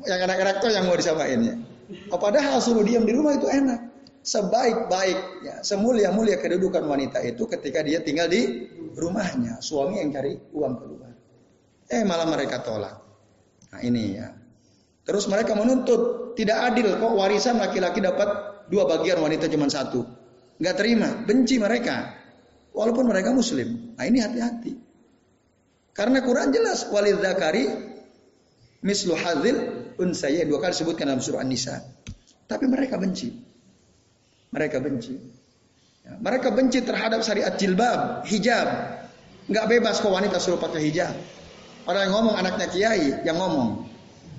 Yang anak-anak tuh yang mau disamain ya. Oh, padahal suruh diam di rumah itu enak. Sebaik-baik, ya, semulia-mulia kedudukan wanita itu ketika dia tinggal di rumahnya. Suami yang cari uang keluar. Eh malah mereka tolak. Nah ini ya. Terus mereka menuntut tidak adil kok warisan laki-laki dapat dua bagian wanita cuma satu nggak terima, benci mereka. Walaupun mereka muslim. Nah ini hati-hati. Karena Quran jelas walid zakari mislu hadzil unsaya dua kali sebutkan dalam surah An-Nisa. Tapi mereka benci. Mereka benci. Ya, mereka benci terhadap syariat jilbab, hijab. Nggak bebas kok wanita suruh pakai hijab. Orang yang ngomong anaknya kiai yang ngomong.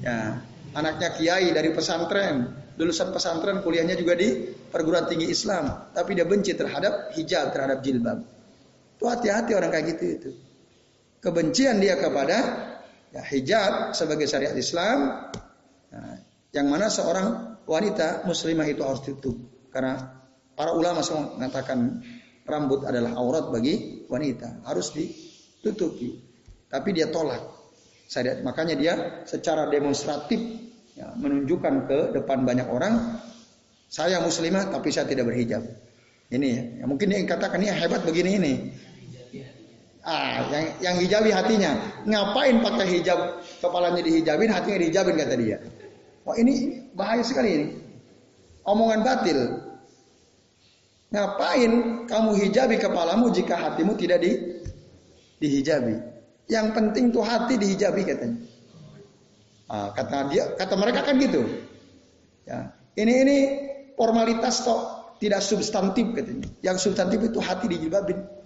Ya, anaknya kiai dari pesantren lulusan pesantren kuliahnya juga di perguruan tinggi Islam, tapi dia benci terhadap hijab, terhadap jilbab. Itu hati-hati orang kayak gitu itu. Kebencian dia kepada ya, hijab sebagai syariat Islam, nah, yang mana seorang wanita muslimah itu harus tutup. Karena para ulama semua mengatakan rambut adalah aurat bagi wanita, harus ditutupi. Tapi dia tolak. Saya makanya dia secara demonstratif ya, menunjukkan ke depan banyak orang saya muslimah tapi saya tidak berhijab. Ini ya, ya mungkin dia katakan ini hebat begini ini. Ah, yang yang hijabi hatinya. Ngapain pakai hijab kepalanya dihijabin, hatinya dihijabin kata dia. Wah ini bahaya sekali ini. Omongan batil. Ngapain kamu hijabi kepalamu jika hatimu tidak di dihijabi? Yang penting tuh hati dihijabi katanya. Nah, kata dia, kata mereka kan gitu. Ya, ini ini formalitas toh tidak substantif katanya. Yang substantif itu hati dijilbabin.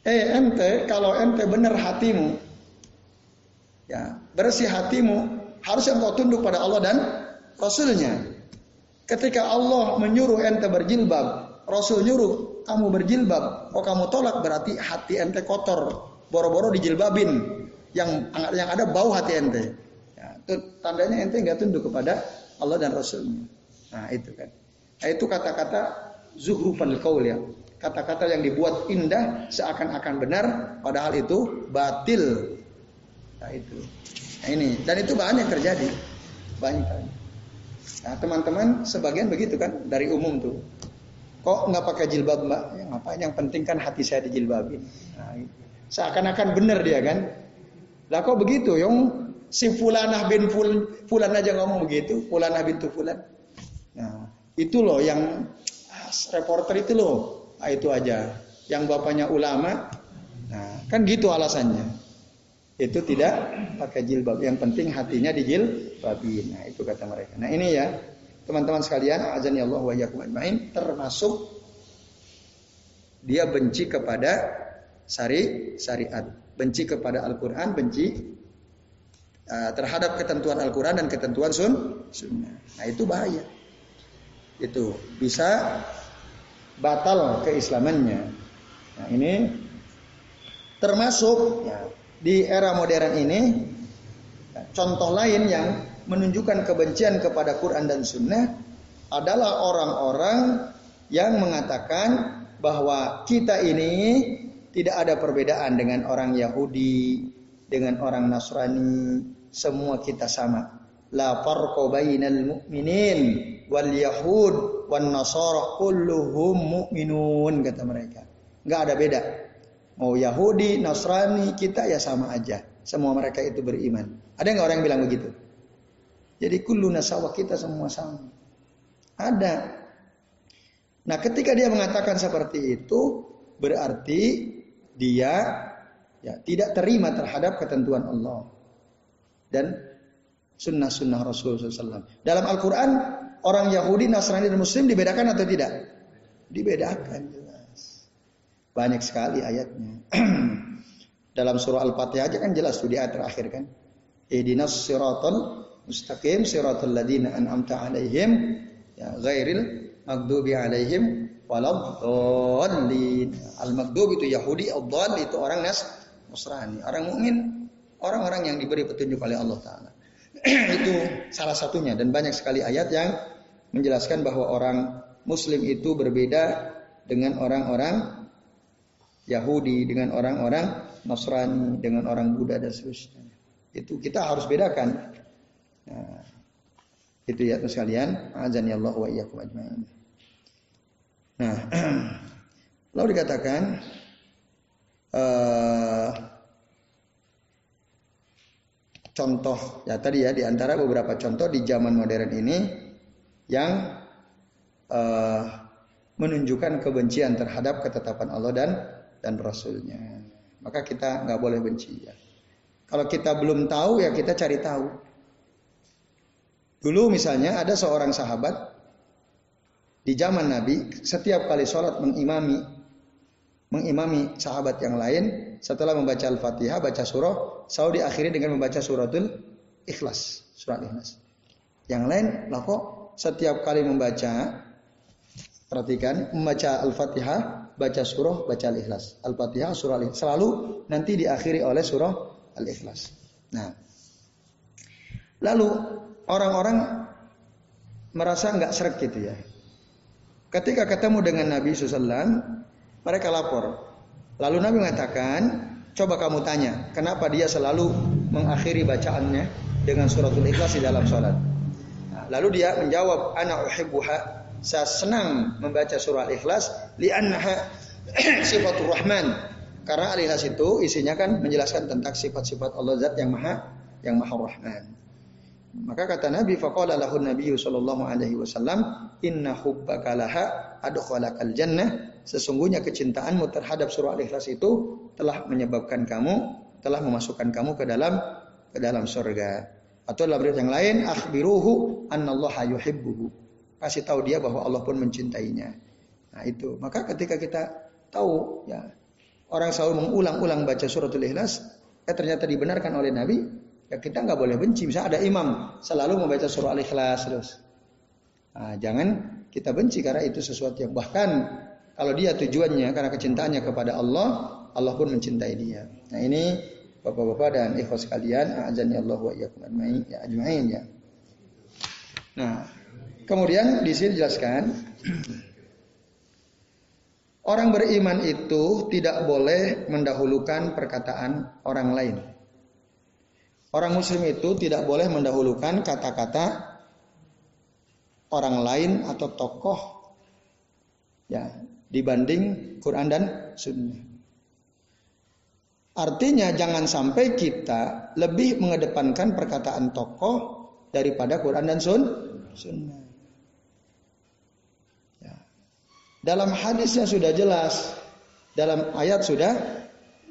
Eh ente kalau ente benar hatimu, ya bersih hatimu, harus kau tunduk pada Allah dan Rasulnya. Ketika Allah menyuruh ente berjilbab, Rasul nyuruh kamu berjilbab, kok kamu tolak berarti hati ente kotor, boro-boro dijilbabin, yang yang ada bau hati ente tandanya ente nggak tunduk kepada Allah dan Rasulnya. Nah itu kan. Nah, itu kata-kata zuhrufal qaul ya. Kata-kata yang dibuat indah seakan-akan benar padahal itu batil. Nah itu. Nah ini dan itu banyak terjadi. Banyak. Nah teman-teman sebagian begitu kan dari umum tuh. Kok nggak pakai jilbab mbak? Ya, ngapain? Yang penting kan hati saya dijilbabin. Nah, Seakan-akan benar dia kan. Lah kok begitu? Yang si fulanah bin ful, fulan aja ngomong begitu, fulanah bintu fulan. Nah, itu loh yang ah, reporter itu loh. Nah, itu aja. Yang bapaknya ulama. Nah, kan gitu alasannya. Itu tidak pakai jilbab. Yang penting hatinya dijilbabin. Nah, itu kata mereka. Nah, ini ya, teman-teman sekalian, azan ya Allah wa main termasuk dia benci kepada syari syariat, benci kepada Al-Qur'an, benci Eh, terhadap ketentuan Al-Quran dan ketentuan sun, sunnah. Nah itu bahaya. Itu bisa batal keislamannya. Nah ini termasuk ya, di era modern ini ya, contoh lain yang menunjukkan kebencian kepada Quran dan Sunnah adalah orang-orang yang mengatakan bahwa kita ini tidak ada perbedaan dengan orang Yahudi, dengan orang Nasrani, semua kita sama. La farqa bainal mu'minin wal yahud wan nasara kulluhum mu'minun kata mereka. Enggak ada beda. Mau Yahudi, Nasrani, kita ya sama aja. Semua mereka itu beriman. Ada nggak orang yang bilang begitu? Jadi kullu nasawa kita semua sama. Ada. Nah, ketika dia mengatakan seperti itu, berarti dia ya tidak terima terhadap ketentuan Allah dan sunnah-sunnah Rasulullah SAW. Dalam Al-Quran, orang Yahudi, Nasrani, dan Muslim dibedakan atau tidak? Dibedakan. Banyak sekali ayatnya. Dalam surah Al-Fatihah aja kan jelas tuh di ayat terakhir kan. Ihdinas siratal mustaqim siratal ladina an'amta alaihim ya ghairil maghdubi alaihim waladhdallin. Al-maghdub itu Yahudi, ad itu orang Nas Nasrani. Orang mukmin orang-orang yang diberi petunjuk oleh Allah taala. itu salah satunya dan banyak sekali ayat yang menjelaskan bahwa orang muslim itu berbeda dengan orang-orang Yahudi, dengan orang-orang Nasrani, dengan orang Buddha dan seterusnya. Itu kita harus bedakan. Nah, itu ya sekalian, azan ya Allah wa iyyakum ajmain. Nah, lalu dikatakan uh, contoh ya tadi ya di antara beberapa contoh di zaman modern ini yang uh, menunjukkan kebencian terhadap ketetapan Allah dan dan Rasulnya. Maka kita nggak boleh benci ya. Kalau kita belum tahu ya kita cari tahu. Dulu misalnya ada seorang sahabat di zaman Nabi setiap kali sholat mengimami mengimami sahabat yang lain setelah membaca Al-Fatihah baca surah selalu diakhiri dengan membaca suratul Ikhlas surat Ikhlas. Yang lain lah kok setiap kali membaca perhatikan membaca Al-Fatihah baca surah baca Al-Ikhlas. Al-Fatihah surah Al-Ikhlas selalu nanti diakhiri oleh surah Al-Ikhlas. Nah, lalu orang-orang merasa nggak serak gitu ya. Ketika ketemu dengan Nabi SAW, mereka lapor. Lalu Nabi mengatakan, coba kamu tanya, kenapa dia selalu mengakhiri bacaannya dengan suratul ikhlas di dalam sholat. Lalu dia menjawab, anak uhibbuha, saya senang membaca surah ikhlas, li'annaha sifatul rahman. Karena al-ikhlas itu isinya kan menjelaskan tentang sifat-sifat Allah Zat yang maha yang maha rahman. Maka kata Nabi faqala lahu Nabi sallallahu alaihi wasallam inna hubbaka laha adkhalakal jannah sesungguhnya kecintaanmu terhadap surah Al-Ikhlas itu telah menyebabkan kamu telah memasukkan kamu ke dalam ke dalam surga. Atau dalam riwayat yang lain akhbiruhu annallaha yuhibbuhu. Kasih tahu dia bahwa Allah pun mencintainya. Nah itu. Maka ketika kita tahu ya orang selalu mengulang-ulang baca suratul Ikhlas, eh ternyata dibenarkan oleh Nabi, Ya kita nggak boleh benci. Misalnya ada imam selalu membaca surah Al-Ikhlas terus. Nah, jangan kita benci karena itu sesuatu yang bahkan kalau dia tujuannya karena kecintaannya kepada Allah, Allah pun mencintai dia. Nah ini bapak-bapak dan ikhwas sekalian, azan Allah wa iyyakum ya ajmain ya. Nah, kemudian di sini dijelaskan orang beriman itu tidak boleh mendahulukan perkataan orang lain. Orang muslim itu tidak boleh mendahulukan kata-kata orang lain atau tokoh ya dibanding Quran dan Sunnah. Artinya jangan sampai kita lebih mengedepankan perkataan tokoh daripada Quran dan sun, Sunnah. Ya. Dalam hadisnya sudah jelas, dalam ayat sudah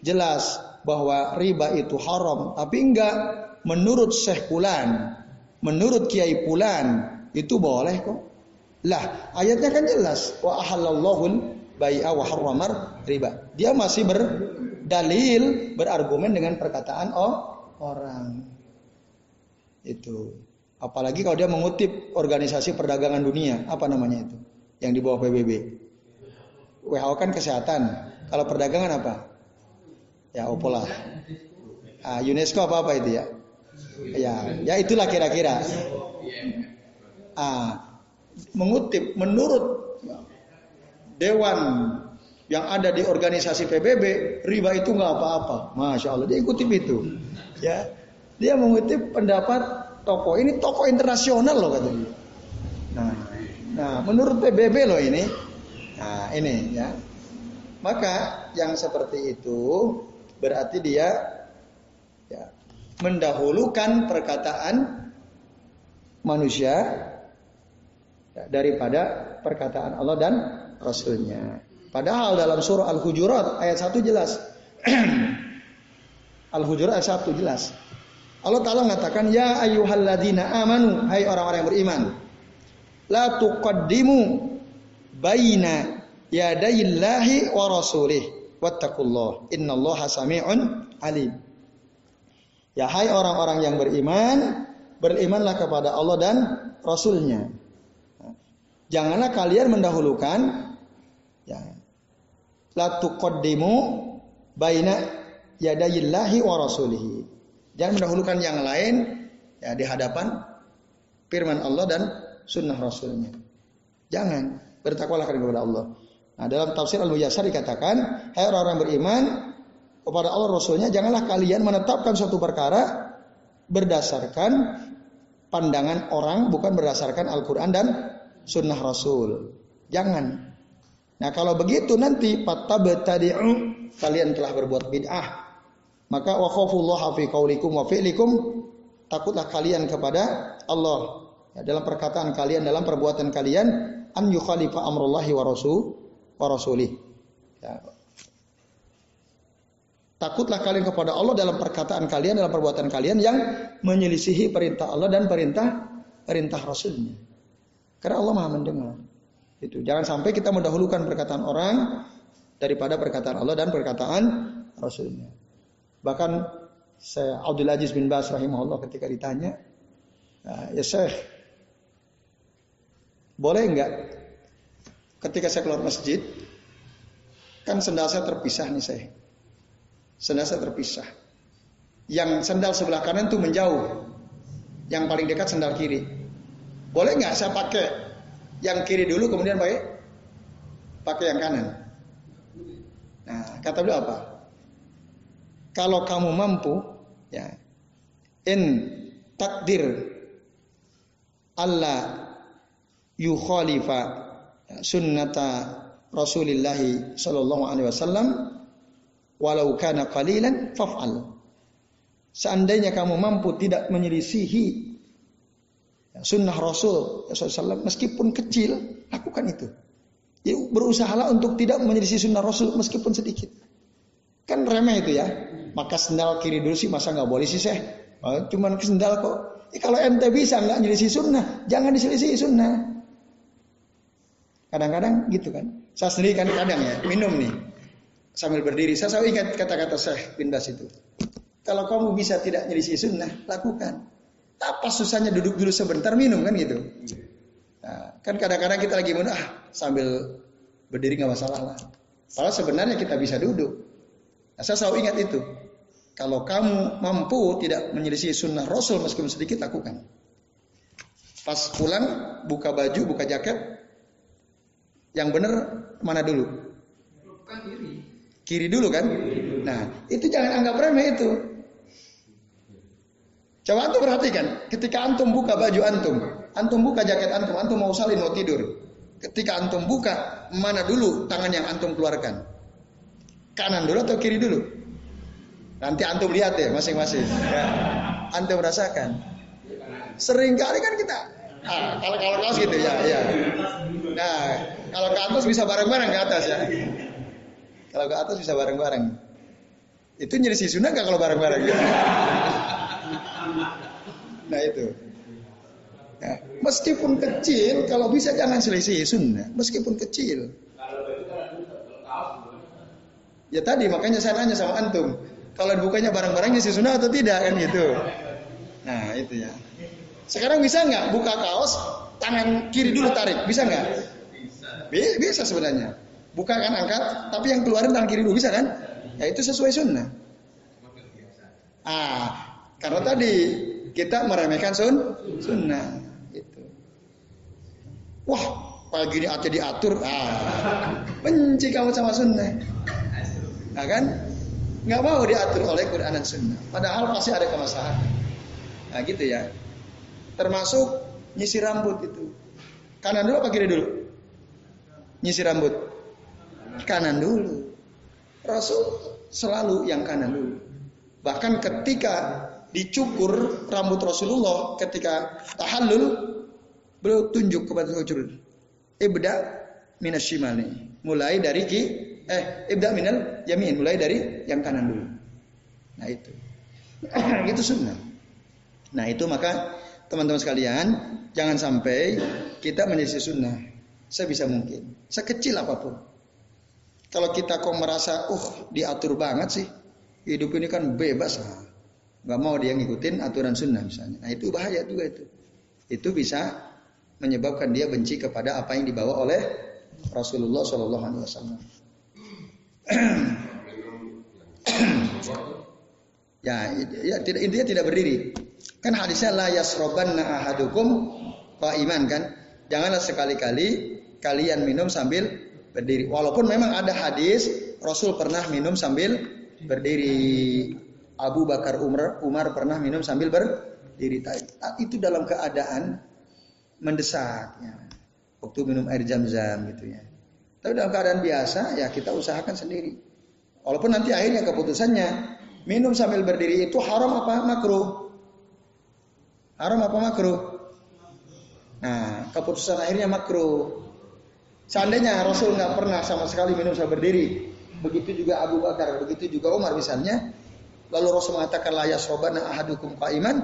jelas bahwa riba itu haram, tapi enggak menurut Syekh Pulan, menurut Kiai Pulan itu boleh kok. Lah, ayatnya kan jelas wa ahallallahu bai'a wa riba. Dia masih berdalil, berargumen dengan perkataan oh, orang. Itu. Apalagi kalau dia mengutip organisasi perdagangan dunia, apa namanya itu? Yang di bawah PBB. WHO kan kesehatan. Kalau perdagangan apa? Ya opola. Ah, UNESCO apa apa itu ya? Ya, ya itulah kira-kira. Ah, mengutip menurut dewan yang ada di organisasi PBB riba itu nggak apa-apa, masya Allah dia ikutip itu, ya. Dia mengutip pendapat toko ini toko internasional loh kata dia. Nah, nah menurut PBB loh ini, nah ini ya. Maka yang seperti itu berarti dia ya, mendahulukan perkataan manusia ya, daripada perkataan Allah dan Rasulnya. Padahal dalam surah Al-Hujurat ayat 1 jelas. Al-Hujurat ayat 1 jelas. Allah Ta'ala mengatakan, Ya ayyuhalladzina amanu, hai orang-orang yang beriman. La tuqaddimu baina yadayillahi wa rasulih wattaqullah innallaha sami'un alim. Ya hai orang-orang yang beriman, berimanlah kepada Allah dan Rasulnya. Janganlah kalian mendahulukan ya, la tuqaddimu baina yadayillahi wa rasulihi. Jangan mendahulukan yang lain ya di hadapan firman Allah dan sunnah Rasulnya. Jangan bertakwalah kepada Allah. Nah, dalam tafsir Al-Muyassar dikatakan, hai orang-orang beriman kepada Allah Rasulnya, janganlah kalian menetapkan suatu perkara berdasarkan pandangan orang, bukan berdasarkan Al-Quran dan sunnah Rasul. Jangan. Nah kalau begitu nanti fatabtadi'u kalian telah berbuat bid'ah. Maka wa khafullah fi qaulikum wa fi'likum takutlah kalian kepada Allah ya, dalam perkataan kalian dalam perbuatan kalian an yukhalifa amrullahi wa rasul wa rasulih. Ya. Takutlah kalian kepada Allah dalam perkataan kalian dalam perbuatan kalian yang menyelisihi perintah Allah dan perintah perintah Rasulnya. Karena Allah Maha mendengar. Itu. Jangan sampai kita mendahulukan perkataan orang daripada perkataan Allah dan perkataan Rasulnya. Bahkan saya Abdul Aziz bin Bas rahimahullah ketika ditanya, ah, ya Syekh, boleh enggak ketika saya keluar masjid, kan sendal saya terpisah nih saya. Sendal saya terpisah. Yang sendal sebelah kanan itu menjauh. Yang paling dekat sendal kiri. Boleh nggak saya pakai yang kiri dulu kemudian pakai pakai yang kanan? Nah, kata beliau apa? Kalau kamu mampu, ya, in takdir Allah yukhalifa sunnata Rasulillahi sallallahu alaihi wasallam walau kana qalilan faf'al. Seandainya kamu mampu tidak menyelisihi sunnah Rasul SAW meskipun kecil lakukan itu. Ya, berusahalah untuk tidak menyelisih sunnah Rasul meskipun sedikit. Kan remeh itu ya. Maka sendal kiri dulu sih masa nggak boleh sih saya. Oh, cuman sendal kok. Ya, kalau ente bisa nggak menyelisih sunnah, jangan diselisih sunnah. Kadang-kadang gitu kan. Saya sendiri kan kadang ya minum nih sambil berdiri. Saya selalu ingat kata-kata Syekh bin Bas itu. Kalau kamu bisa tidak menyelisih sunnah, lakukan. Apa susahnya duduk dulu sebentar minum kan gitu. Nah, kan kadang-kadang kita lagi minum ah sambil berdiri nggak masalah lah. Padahal sebenarnya kita bisa duduk. Nah, saya selalu ingat itu. Kalau kamu mampu tidak menyelisih sunnah Rasul meskipun sedikit lakukan. Pas pulang buka baju, buka jaket, yang benar mana dulu? kiri. Kiri dulu kan? Nah, itu jangan anggap remeh itu. Coba antum perhatikan, ketika antum buka baju antum, antum buka jaket antum, antum mau salin mau tidur. Ketika antum buka, mana dulu tangan yang antum keluarkan? Kanan dulu atau kiri dulu? Nanti antum lihat ya masing-masing. Ya. Antum rasakan. Sering kali kan kita, ah, kalau kalau kaos gitu ya, ya. Nah, kalau ke atas bisa bareng-bareng ke atas ya. Kalau ke atas bisa bareng-bareng. Itu jadi si sunnah gak kalau bareng-bareng? Ya? Nah itu. Ya, meskipun kecil, kalau bisa jangan selisih sunnah. Meskipun kecil. Ya tadi makanya saya nanya sama antum. Kalau dibukanya barang-barangnya si sunnah atau tidak kan gitu. Nah itu ya. Sekarang bisa nggak buka kaos tangan kiri dulu tarik? Bisa nggak? Bisa. Bisa sebenarnya. Buka kan angkat, tapi yang keluarin tangan kiri dulu bisa kan? Ya itu sesuai sunnah. Ah, karena tadi kita meremehkan sun sunnah. Gitu. Wah, pagi ini aja diatur. Ah, benci kamu sama sunnah. Nah kan? Nggak mau diatur oleh Quran dan sunnah. Padahal pasti ada kemaslahatan. Nah gitu ya. Termasuk nyisir rambut itu. Kanan dulu apa kiri dulu? Nyisir rambut. Kanan dulu. Rasul selalu yang kanan dulu. Bahkan ketika dicukur rambut Rasulullah ketika tahallul beliau tunjuk kepada Rasul ibda minasyimali mulai dari ki eh ibda minal yamin. Mulai dari yang kanan dulu. Nah itu. Itu sunnah. Nah itu maka teman-teman sekalian jangan sampai kita menjadi sunnah sebisa mungkin. Sekecil apa pun. Kalau kita kok merasa, uh diatur banget sih, hidup ini kan bebas, nah, nggak mau dia ngikutin aturan sunnah misalnya. Nah itu bahaya juga itu. Itu bisa menyebabkan dia benci kepada apa yang dibawa oleh Rasulullah Shallallahu Alaihi Wasallam. ya, ya tidak intinya tidak berdiri. Kan hadisnya la yasrobanna ahadukum iman kan. Janganlah sekali-kali kalian minum sambil berdiri. Walaupun memang ada hadis Rasul pernah minum sambil berdiri. Abu Bakar Umar Umar pernah minum sambil berdiri. Itu dalam keadaan mendesak ya. Waktu minum air jam-jam gitu ya. Tapi dalam keadaan biasa ya kita usahakan sendiri. Walaupun nanti akhirnya keputusannya minum sambil berdiri itu haram apa makruh? Haram apa makruh? Nah, keputusan akhirnya makruh. Seandainya Rasul nggak pernah sama sekali minum sambil berdiri, begitu juga Abu Bakar, begitu juga Umar misalnya, lalu Rasul mengatakan layak sobana ahadukum iman,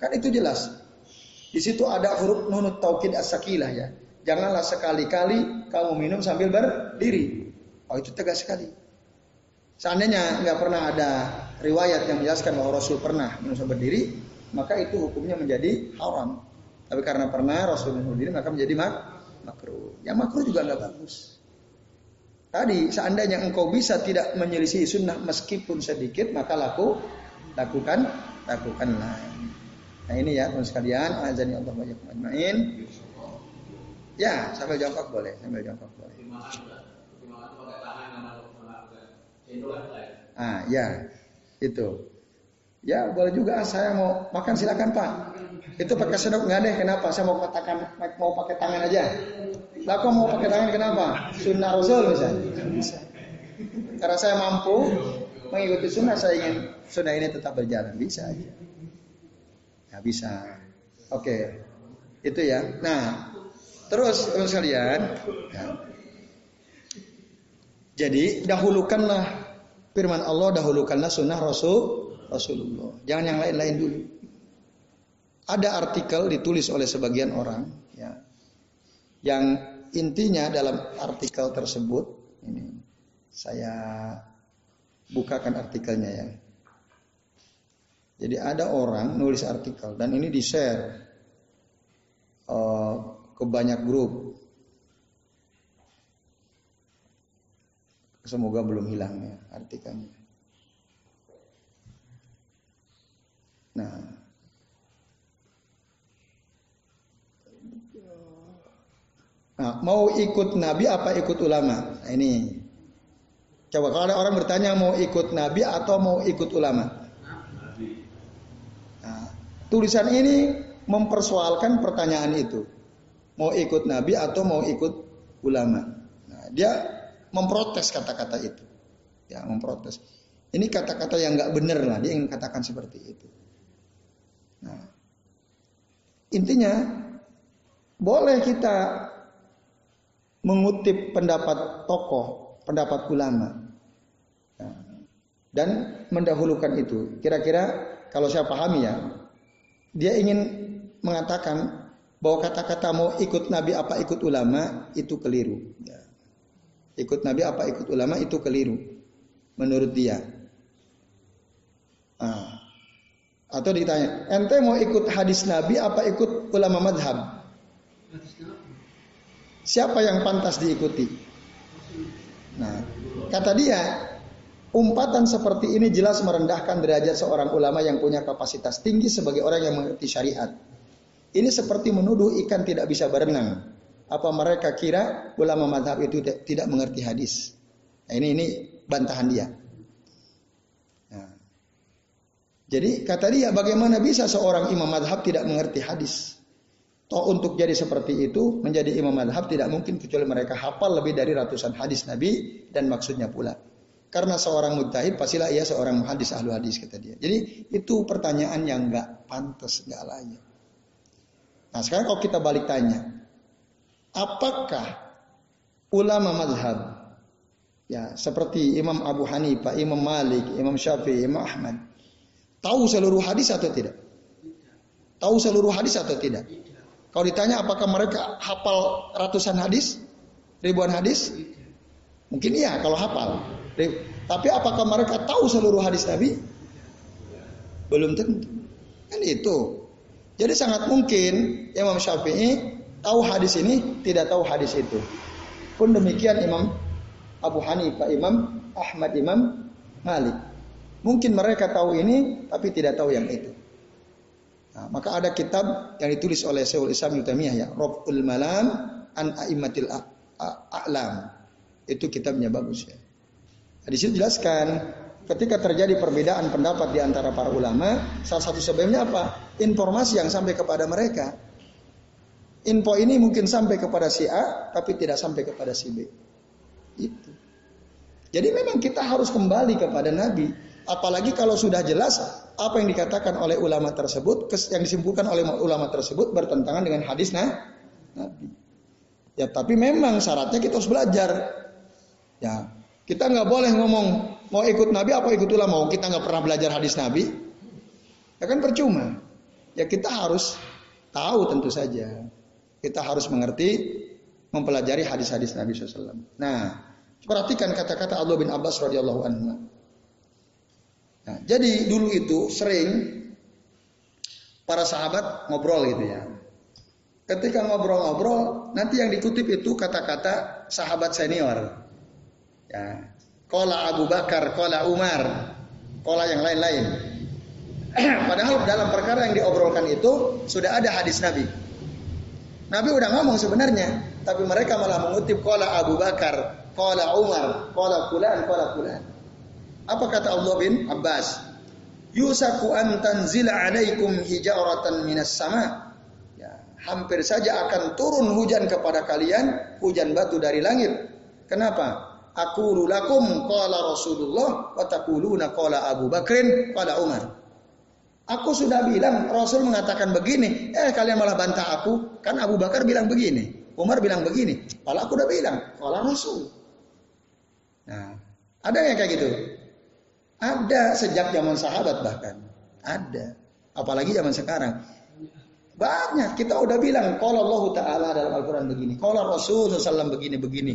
kan itu jelas. Di situ ada huruf nunut taukid as-sakilah ya. Janganlah sekali-kali kamu minum sambil berdiri. Oh itu tegas sekali. Seandainya nggak pernah ada riwayat yang menjelaskan bahwa Rasul pernah minum sambil berdiri, maka itu hukumnya menjadi haram. Tapi karena pernah Rasul minum diri maka menjadi mak makruh. Yang makruh juga nggak bagus. Tadi seandainya engkau bisa tidak menyelisih sunnah meskipun sedikit maka laku lakukan lakukanlah. Nah ini ya teman sekalian azan Allah banyak majmain. Ya sambil jongkok boleh sambil jongkok boleh. Ah ya itu. Ya boleh juga saya mau makan silakan Pak. Itu pakai sendok nggak deh kenapa? Saya mau katakan mau pakai tangan aja. Lah kok mau pakai tangan kenapa? Sunnah Rasul misalnya. Bisa. Karena saya mampu mengikuti sunnah saya ingin sunnah ini tetap berjalan bisa aja. Ya bisa. Oke. Itu ya. Nah, terus teman sekalian, ya. Jadi dahulukanlah firman Allah, dahulukanlah sunnah Rasul Rasulullah. Jangan yang lain-lain dulu. Ada artikel ditulis oleh sebagian orang, ya, yang intinya dalam artikel tersebut ini saya bukakan artikelnya ya. Jadi ada orang nulis artikel dan ini di share uh, ke banyak grup. Semoga belum hilang ya artikelnya. Nah, Nah, mau ikut Nabi apa ikut ulama? Nah, ini. Coba kalau ada orang bertanya mau ikut Nabi atau mau ikut ulama? Nah, tulisan ini mempersoalkan pertanyaan itu. Mau ikut Nabi atau mau ikut ulama? Nah, dia memprotes kata-kata itu. Ya, memprotes. Ini kata-kata yang nggak benar lah. Dia ingin katakan seperti itu. Nah, intinya boleh kita mengutip pendapat tokoh, pendapat ulama, nah, dan mendahulukan itu. Kira-kira kalau saya pahami ya, dia ingin mengatakan bahwa kata-kata mau ikut Nabi apa ikut ulama itu keliru. Ya. Ikut Nabi apa ikut ulama itu keliru menurut dia. Nah, atau ditanya, ente mau ikut hadis Nabi apa ikut ulama madhab? Siapa yang pantas diikuti? Nah, kata dia, umpatan seperti ini jelas merendahkan derajat seorang ulama yang punya kapasitas tinggi sebagai orang yang mengerti syariat. Ini seperti menuduh ikan tidak bisa berenang. Apa mereka kira ulama madhab itu tidak mengerti hadis? Nah, ini ini bantahan dia. Jadi kata dia bagaimana bisa seorang imam madhab tidak mengerti hadis? Toh untuk jadi seperti itu menjadi imam madhab tidak mungkin kecuali mereka hafal lebih dari ratusan hadis Nabi dan maksudnya pula. Karena seorang mujtahid pastilah ia seorang hadis ahlu hadis kata dia. Jadi itu pertanyaan yang nggak pantas, nggak layak. Nah sekarang kalau kita balik tanya, apakah ulama madhab ya seperti Imam Abu Hanifah, Imam Malik, Imam Syafi'i, Imam Ahmad Tahu seluruh hadis atau tidak? Tahu seluruh hadis atau tidak? Kalau ditanya apakah mereka hafal ratusan hadis, ribuan hadis? Mungkin iya kalau hafal. Tapi apakah mereka tahu seluruh hadis Nabi? Belum tentu. Kan itu. Jadi sangat mungkin Imam Syafi'i tahu hadis ini, tidak tahu hadis itu. Pun demikian Imam Abu Hanifah, Imam Ahmad, Imam Malik. Mungkin mereka tahu ini, tapi tidak tahu yang itu. Nah, maka ada kitab yang ditulis oleh Syaikhul Islam Yutamiyah ya, Robul Malam an Aimatil A'lam. Itu kitabnya bagus ya. Nah, di situ jelaskan ketika terjadi perbedaan pendapat di antara para ulama, salah satu sebabnya apa? Informasi yang sampai kepada mereka. Info ini mungkin sampai kepada si A, tapi tidak sampai kepada si B. Itu. Jadi memang kita harus kembali kepada Nabi. Apalagi kalau sudah jelas apa yang dikatakan oleh ulama tersebut, yang disimpulkan oleh ulama tersebut bertentangan dengan hadis nah, Nabi. Ya tapi memang syaratnya kita harus belajar. Ya kita nggak boleh ngomong mau ikut Nabi apa ikut ulama. Mau kita nggak pernah belajar hadis Nabi, ya kan percuma. Ya kita harus tahu tentu saja. Kita harus mengerti, mempelajari hadis-hadis Nabi SAW. Nah, perhatikan kata-kata Allah bin Abbas radhiyallahu anhu. Nah, jadi dulu itu sering para sahabat ngobrol gitu ya. Ketika ngobrol-ngobrol, nanti yang dikutip itu kata-kata sahabat senior. Ya. Kola Abu Bakar, kola Umar, kola yang lain-lain. Padahal dalam perkara yang diobrolkan itu sudah ada hadis Nabi. Nabi udah ngomong sebenarnya, tapi mereka malah mengutip kola Abu Bakar, kola Umar, kola Fulan, kola Fulan. Apa kata Allah bin Abbas? Yusaku an tanzila alaikum hijaratan minas sama. Ya, hampir saja akan turun hujan kepada kalian, hujan batu dari langit. Kenapa? Aku lakum qala Rasulullah wa taquluna qala Abu Bakrin qala Umar. Aku sudah bilang Rasul mengatakan begini, eh kalian malah bantah aku. Kan Abu Bakar bilang begini, Umar bilang begini. Kalau aku udah bilang, qala Rasul. Nah, ada yang kayak gitu? Ada sejak zaman sahabat bahkan. Ada. Apalagi zaman sekarang. Banyak kita udah bilang kalau Allah Taala dalam Al-Quran begini, kalau Rasul SAW begini begini.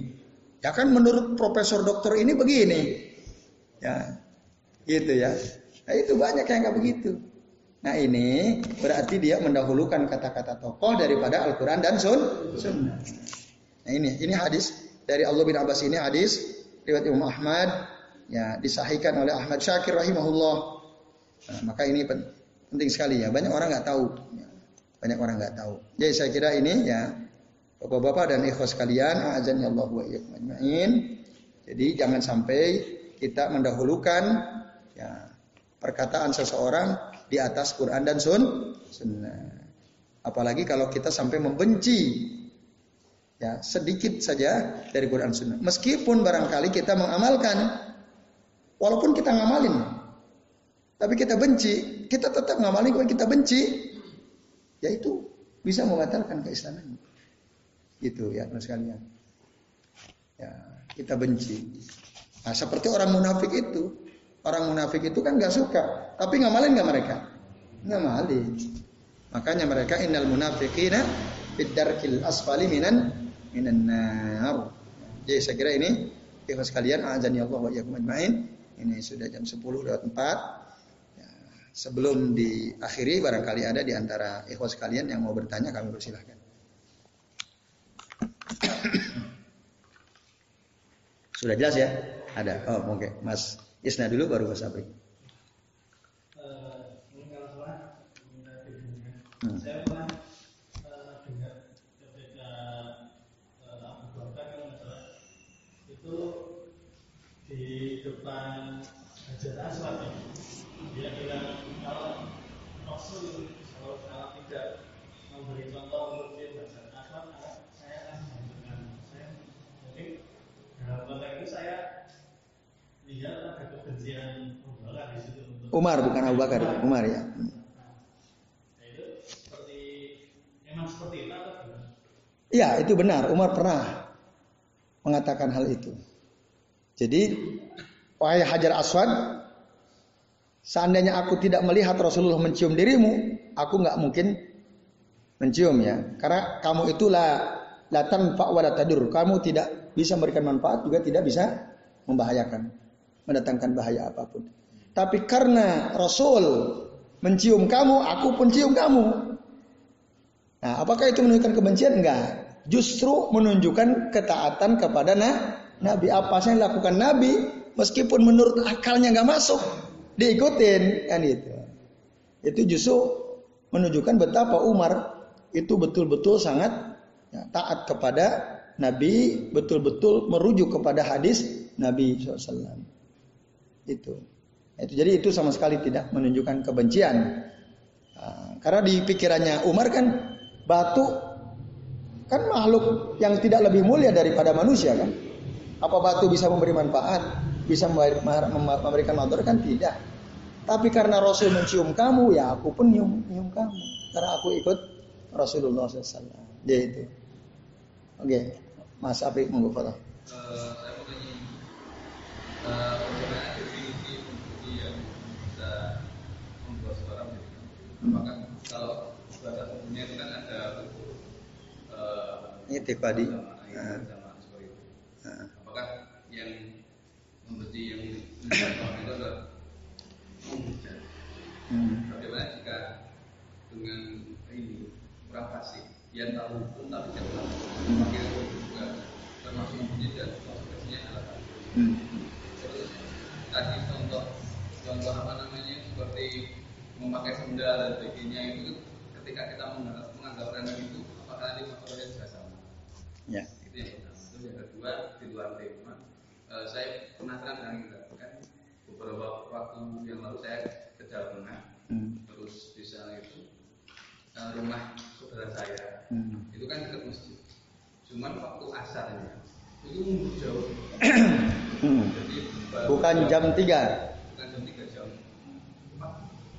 Ya kan menurut profesor dokter ini begini. Ya, gitu ya. Nah, itu banyak yang nggak begitu. Nah ini berarti dia mendahulukan kata-kata tokoh daripada Al-Quran dan Sun Sunnah. Nah ini, ini hadis dari Allah bin Abbas ini hadis riwayat Imam Ahmad ya disahihkan oleh Ahmad Syakir rahimahullah. Nah, maka ini penting sekali ya. Banyak orang nggak tahu. Ya. Banyak orang nggak tahu. Jadi saya kira ini ya Bapak-bapak dan ikhwas sekalian, azan ya Allah wa ajma'in. Jadi jangan sampai kita mendahulukan ya, perkataan seseorang di atas Quran dan Sun, Sunnah. Apalagi kalau kita sampai membenci ya sedikit saja dari Quran Sunnah. Meskipun barangkali kita mengamalkan, walaupun kita ngamalin, tapi kita benci, kita tetap ngamalin kalau kita benci, yaitu bisa membatalkan keislaman. Gitu ya teman sekalian. Ya, kita benci. Nah, seperti orang munafik itu. Orang munafik itu kan gak suka. Tapi ngamalin gak mereka? Ngamalin. Makanya mereka innal munafiqina fid asfali minan minan nar. Jadi saya kira ini ikhlas sekalian azan ya Allah wa iyyakum ajmain. Ini sudah jam 10 lewat 4. Ya, sebelum diakhiri barangkali ada di antara ikhwas sekalian yang mau bertanya kami persilahkan. Sudah jelas ya? Ada. Oh, oke. Okay. Mas Isna dulu baru Mas Abri. Hmm. Saya pernah dengar ketika Abu Bakar itu di depan Hajar Aswad dia bilang kalau Rasul kalau tidak memberi contoh untuk dia Hajar Aswad saya akan Umar bukan Abu Bakar, Umar ya. Iya, itu benar. Umar pernah mengatakan hal itu. Jadi, wahai Hajar Aswad, seandainya aku tidak melihat Rasulullah mencium dirimu, aku nggak mungkin mencium ya. Karena kamu itulah latan pak tadur. Kamu tidak bisa memberikan manfaat juga tidak bisa membahayakan, mendatangkan bahaya apa pun. Tapi karena Rasul mencium kamu, aku pun cium kamu. Nah, apakah itu menunjukkan kebencian? Enggak. Justru menunjukkan ketaatan kepada Nabi. Apa yang lakukan Nabi, meskipun menurut akalnya nggak masuk, diikutin kan itu. Itu justru menunjukkan betapa Umar itu betul-betul sangat ya, taat kepada Nabi, betul-betul merujuk kepada hadis Nabi SAW. Itu. Itu jadi itu sama sekali tidak menunjukkan kebencian. Nah, karena di pikirannya Umar kan batu kan makhluk yang tidak lebih mulia daripada manusia kan. Apa batu bisa memberi manfaat, bisa memberikan motor kan tidak. Tapi karena Rasul mencium kamu, ya aku pun nyium, nyium kamu. Karena aku ikut Rasulullah SAW. Dia itu. Oke, Mas Apik monggo foto. Saya mau tanya, uh, Apakah kalau bahasa umumnya itu kan ada uh, ini tadi. Nah. Nah. Apakah yang membenci yang menjatuhkan itu adalah memuja? Hmm. Bagaimana jika dengan ini kurang fasih yang tahu hukum tapi tidak tahu memakai hukum juga termasuk membenci dan konsekuensinya adalah hmm. terus tadi contoh contoh apa namanya seperti memakai sendal dan sebagainya itu ketika kita menganggap remeh itu apakah nanti faktornya juga sama? Ya. Itu yang pertama. Terus yang kedua di luar tema, uh, saya penasaran dengan kita kan beberapa waktu yang lalu saya ke Jawa Tengah, hmm. terus di sana itu uh, rumah saudara saya hmm. itu kan dekat masjid. Cuman waktu asarnya itu mundur jauh. hmm. Jadi, bukan jam 3 bukan jam 3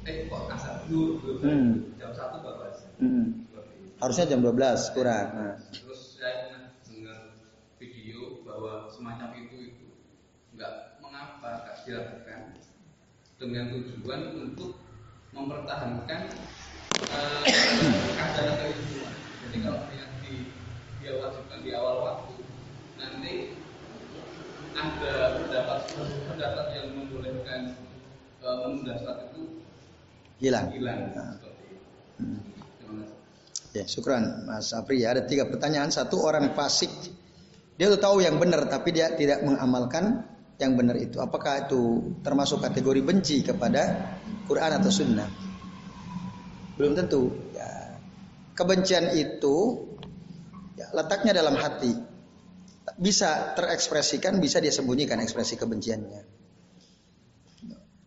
eh kok asar dulu hmm. jam satu baru asar hmm. harusnya jam 12 kurang nah. terus saya pernah dengar video bahwa semacam itu itu nggak mengapa gak dilakukan dengan tujuan untuk mempertahankan uh, keadaan kehidupan jadi kalau yang di dia wajibkan di awal waktu nanti ada pendapat pendapat yang membolehkan uh, menunda saat itu hilang. hilang. Nah. Hmm. Ya, syukran Mas Apri ya. Ada tiga pertanyaan. Satu orang fasik, dia tahu yang benar tapi dia tidak mengamalkan yang benar itu. Apakah itu termasuk kategori benci kepada Quran atau Sunnah? Belum tentu. Ya. Kebencian itu ya, letaknya dalam hati. Bisa terekspresikan, bisa dia sembunyikan ekspresi kebenciannya.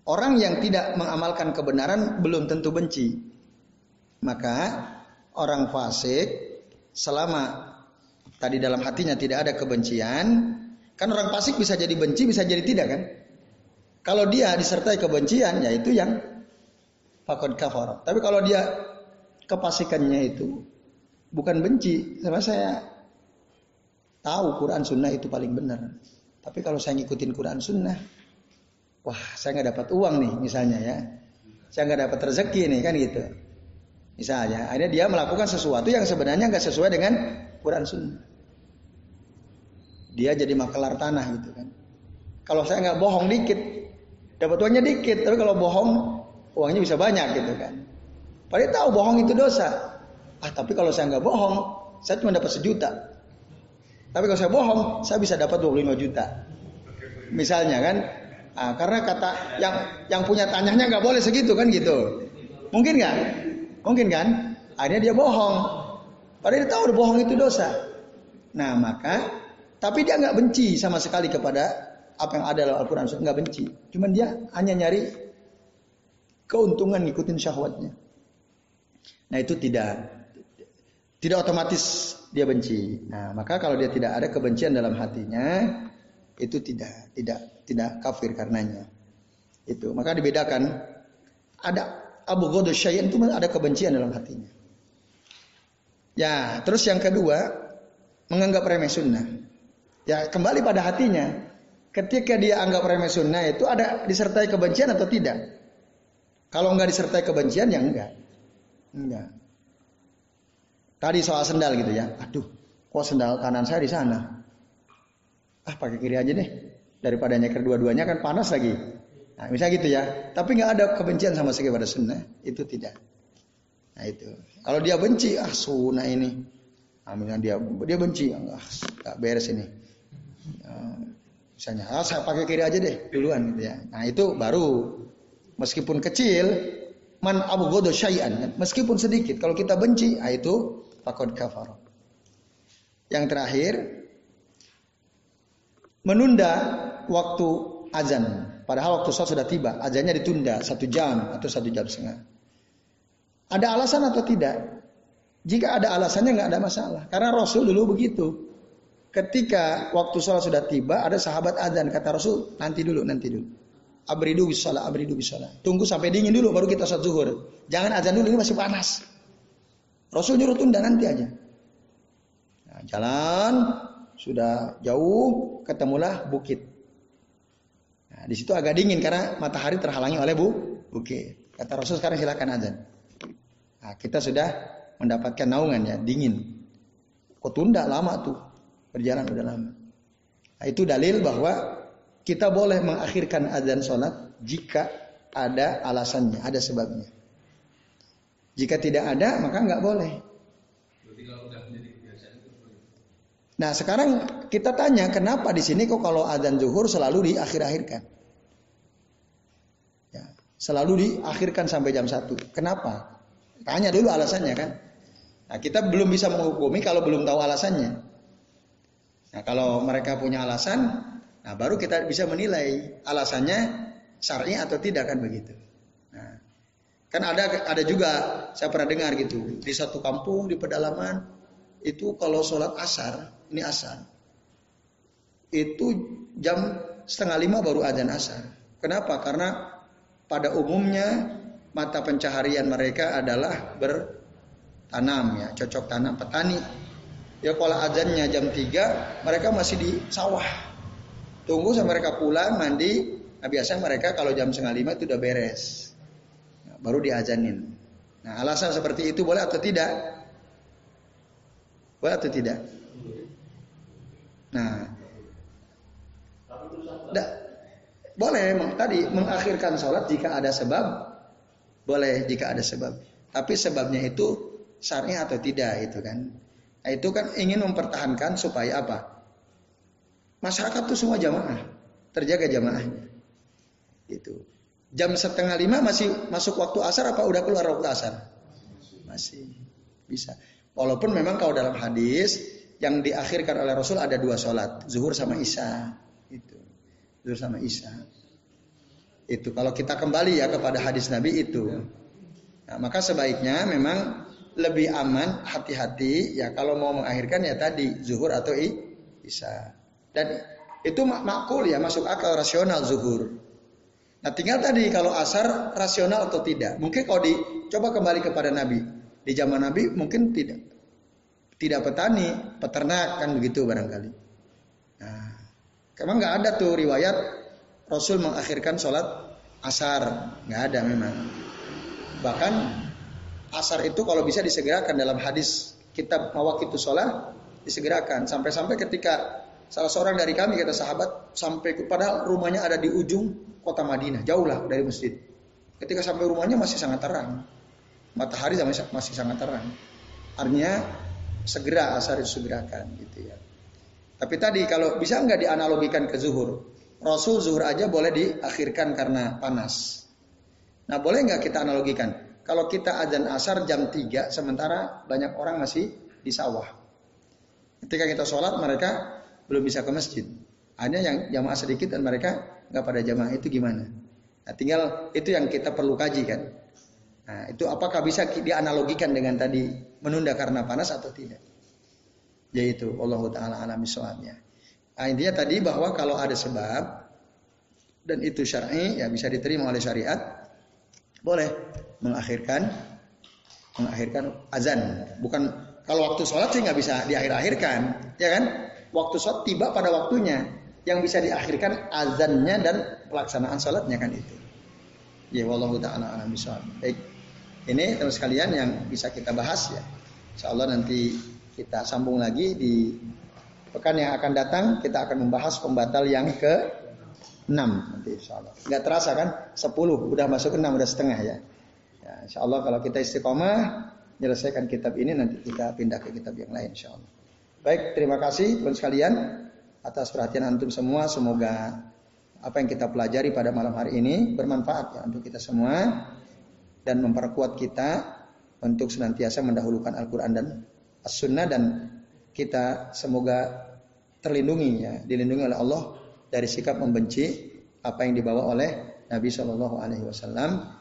Orang yang tidak mengamalkan kebenaran belum tentu benci. Maka orang fasik selama tadi dalam hatinya tidak ada kebencian, kan orang fasik bisa jadi benci, bisa jadi tidak kan? Kalau dia disertai kebencian, yaitu yang fakod kafar. Tapi kalau dia kepasikannya itu bukan benci, sama saya tahu Quran Sunnah itu paling benar. Tapi kalau saya ngikutin Quran Sunnah, wah saya nggak dapat uang nih misalnya ya, saya nggak dapat rezeki nih kan gitu. Misalnya, akhirnya dia melakukan sesuatu yang sebenarnya nggak sesuai dengan Quran Sunnah. Dia jadi makelar tanah gitu kan. Kalau saya nggak bohong dikit, dapat uangnya dikit. Tapi kalau bohong, uangnya bisa banyak gitu kan. Padahal tahu bohong itu dosa. Ah tapi kalau saya nggak bohong, saya cuma dapat sejuta. Tapi kalau saya bohong, saya bisa dapat 25 juta. Misalnya kan, Nah, karena kata yang yang punya tanahnya nggak boleh segitu kan gitu. Mungkin nggak? Mungkin kan? Akhirnya dia bohong. Padahal dia tahu udah bohong itu dosa. Nah maka, tapi dia nggak benci sama sekali kepada apa yang ada dalam Al-Quran. Nggak benci. Cuman dia hanya nyari keuntungan ngikutin syahwatnya. Nah itu tidak tidak otomatis dia benci. Nah maka kalau dia tidak ada kebencian dalam hatinya, itu tidak tidak tidak kafir karenanya. Itu maka dibedakan ada Abu Ghadus Syai'an itu ada kebencian dalam hatinya. Ya, terus yang kedua menganggap remeh sunnah. Ya kembali pada hatinya. Ketika dia anggap remeh sunnah itu ada disertai kebencian atau tidak? Kalau enggak disertai kebencian ya enggak. Enggak. Tadi soal sendal gitu ya. Aduh, kok sendal kanan saya di sana? ah pakai kiri aja deh daripada nyeker dua-duanya kan panas lagi. Nah, misalnya gitu ya. Tapi nggak ada kebencian sama sekali pada sunnah, itu tidak. Nah itu. Kalau dia benci, ah sunnah ini. Nah, dia dia benci, ah nggak beres ini. Nah, misalnya, ah saya pakai kiri aja deh duluan gitu ya. Nah itu baru meskipun kecil, man godo syai'an, meskipun sedikit. Kalau kita benci, ah itu fakod kafar. Yang terakhir, menunda waktu azan. Padahal waktu sholat sudah tiba, azannya ditunda satu jam atau satu jam setengah. Ada alasan atau tidak? Jika ada alasannya nggak ada masalah. Karena Rasul dulu begitu. Ketika waktu sholat sudah tiba, ada sahabat azan kata Rasul nanti dulu, nanti dulu. Abridu bisola, abridu bisola. Tunggu sampai dingin dulu baru kita sholat zuhur. Jangan azan dulu ini masih panas. Rasul nyuruh tunda nanti aja. Nah, jalan sudah jauh ketemulah bukit. Nah, di situ agak dingin karena matahari terhalangi oleh bu bukit. Kata Rasul sekarang silakan azan. Nah, kita sudah mendapatkan naungan ya dingin. Kok tunda lama tuh berjalan udah lama. Nah, itu dalil bahwa kita boleh mengakhirkan azan sholat jika ada alasannya, ada sebabnya. Jika tidak ada maka nggak boleh. Nah sekarang kita tanya kenapa di sini kok kalau adzan zuhur selalu diakhir-akhirkan? Ya, selalu diakhirkan sampai jam 1. Kenapa? Tanya dulu alasannya kan. Nah kita belum bisa menghukumi kalau belum tahu alasannya. Nah kalau mereka punya alasan, nah baru kita bisa menilai alasannya syar'i atau tidak kan begitu. Nah, kan ada ada juga saya pernah dengar gitu di satu kampung di pedalaman itu kalau sholat asar ini asar. Itu jam setengah lima baru adzan asar. Kenapa? Karena pada umumnya mata pencaharian mereka adalah bertanam ya, cocok tanam petani. Ya kalau adzannya jam 3, mereka masih di sawah. Tunggu sampai mereka pulang mandi. Nah, biasanya mereka kalau jam setengah lima itu udah beres. Nah, baru diazanin. Nah alasan seperti itu boleh atau tidak? Boleh atau tidak? Nah, da, boleh tadi mengakhirkan sholat jika ada sebab, boleh jika ada sebab. Tapi sebabnya itu syar'i atau tidak itu kan. Nah, itu kan ingin mempertahankan supaya apa? Masyarakat tuh semua jamaah, terjaga jamaahnya. Itu. Jam setengah lima masih masuk waktu asar apa udah keluar waktu asar? Masih bisa. Walaupun memang kalau dalam hadis yang diakhirkan oleh Rasul ada dua sholat, zuhur sama isya. Itu, zuhur sama isya. Itu kalau kita kembali ya kepada hadis Nabi itu. Nah, maka sebaiknya memang lebih aman, hati-hati ya kalau mau mengakhirkan ya tadi zuhur atau isya. Dan itu mak makul ya masuk akal rasional zuhur. Nah tinggal tadi kalau asar rasional atau tidak. Mungkin kalau dicoba kembali kepada Nabi di zaman Nabi mungkin tidak tidak petani, peternak kan begitu barangkali. Nah, emang nggak ada tuh riwayat Rasul mengakhirkan sholat asar, nggak ada memang. Bahkan asar itu kalau bisa disegerakan dalam hadis kitab mawak itu sholat disegerakan sampai-sampai ketika salah seorang dari kami kata sahabat sampai padahal rumahnya ada di ujung kota Madinah jauh lah dari masjid ketika sampai rumahnya masih sangat terang matahari masih sangat terang artinya segera asar disegerakan gitu ya. Tapi tadi kalau bisa nggak dianalogikan ke zuhur, Rasul zuhur aja boleh diakhirkan karena panas. Nah boleh nggak kita analogikan? Kalau kita azan asar jam 3 sementara banyak orang masih di sawah. Ketika kita sholat mereka belum bisa ke masjid. Hanya yang jamaah sedikit dan mereka nggak pada jamaah itu gimana? Nah, tinggal itu yang kita perlu kaji kan. Nah, itu apakah bisa dianalogikan dengan tadi menunda karena panas atau tidak? Yaitu Allah taala alam soalnya. Nah, intinya tadi bahwa kalau ada sebab dan itu syar'i ya bisa diterima oleh syariat, boleh mengakhirkan mengakhirkan azan. Bukan kalau waktu sholat sih nggak bisa diakhir-akhirkan, ya kan? Waktu sholat tiba pada waktunya, yang bisa diakhirkan azannya dan pelaksanaan sholatnya kan itu. Ya wallahu taala alam Baik. Ini terus sekalian yang bisa kita bahas ya. Insya Allah nanti kita sambung lagi di Pekan yang akan datang kita akan membahas pembatal yang ke 6 nanti insya Allah. Nggak terasa kan? 10 udah masuk ke 6 udah setengah ya. Ya insya Allah kalau kita istiqomah menyelesaikan kitab ini nanti kita pindah ke kitab yang lain insya Allah. Baik terima kasih teman sekalian atas perhatian antum semua. Semoga apa yang kita pelajari pada malam hari ini bermanfaat ya untuk kita semua dan memperkuat kita untuk senantiasa mendahulukan Al-Quran dan As-Sunnah dan kita semoga terlindungi ya, dilindungi oleh Allah dari sikap membenci apa yang dibawa oleh Nabi Shallallahu Alaihi Wasallam.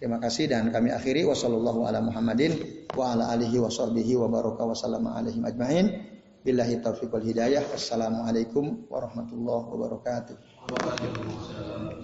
Terima kasih dan kami akhiri wasallallahu ala Muhammadin wa ala alihi washabbihi wa baraka wasallam alaihi ajmain. Billahi taufiq wal hidayah. Assalamualaikum warahmatullahi wabarakatuh. Waalaikumsalam.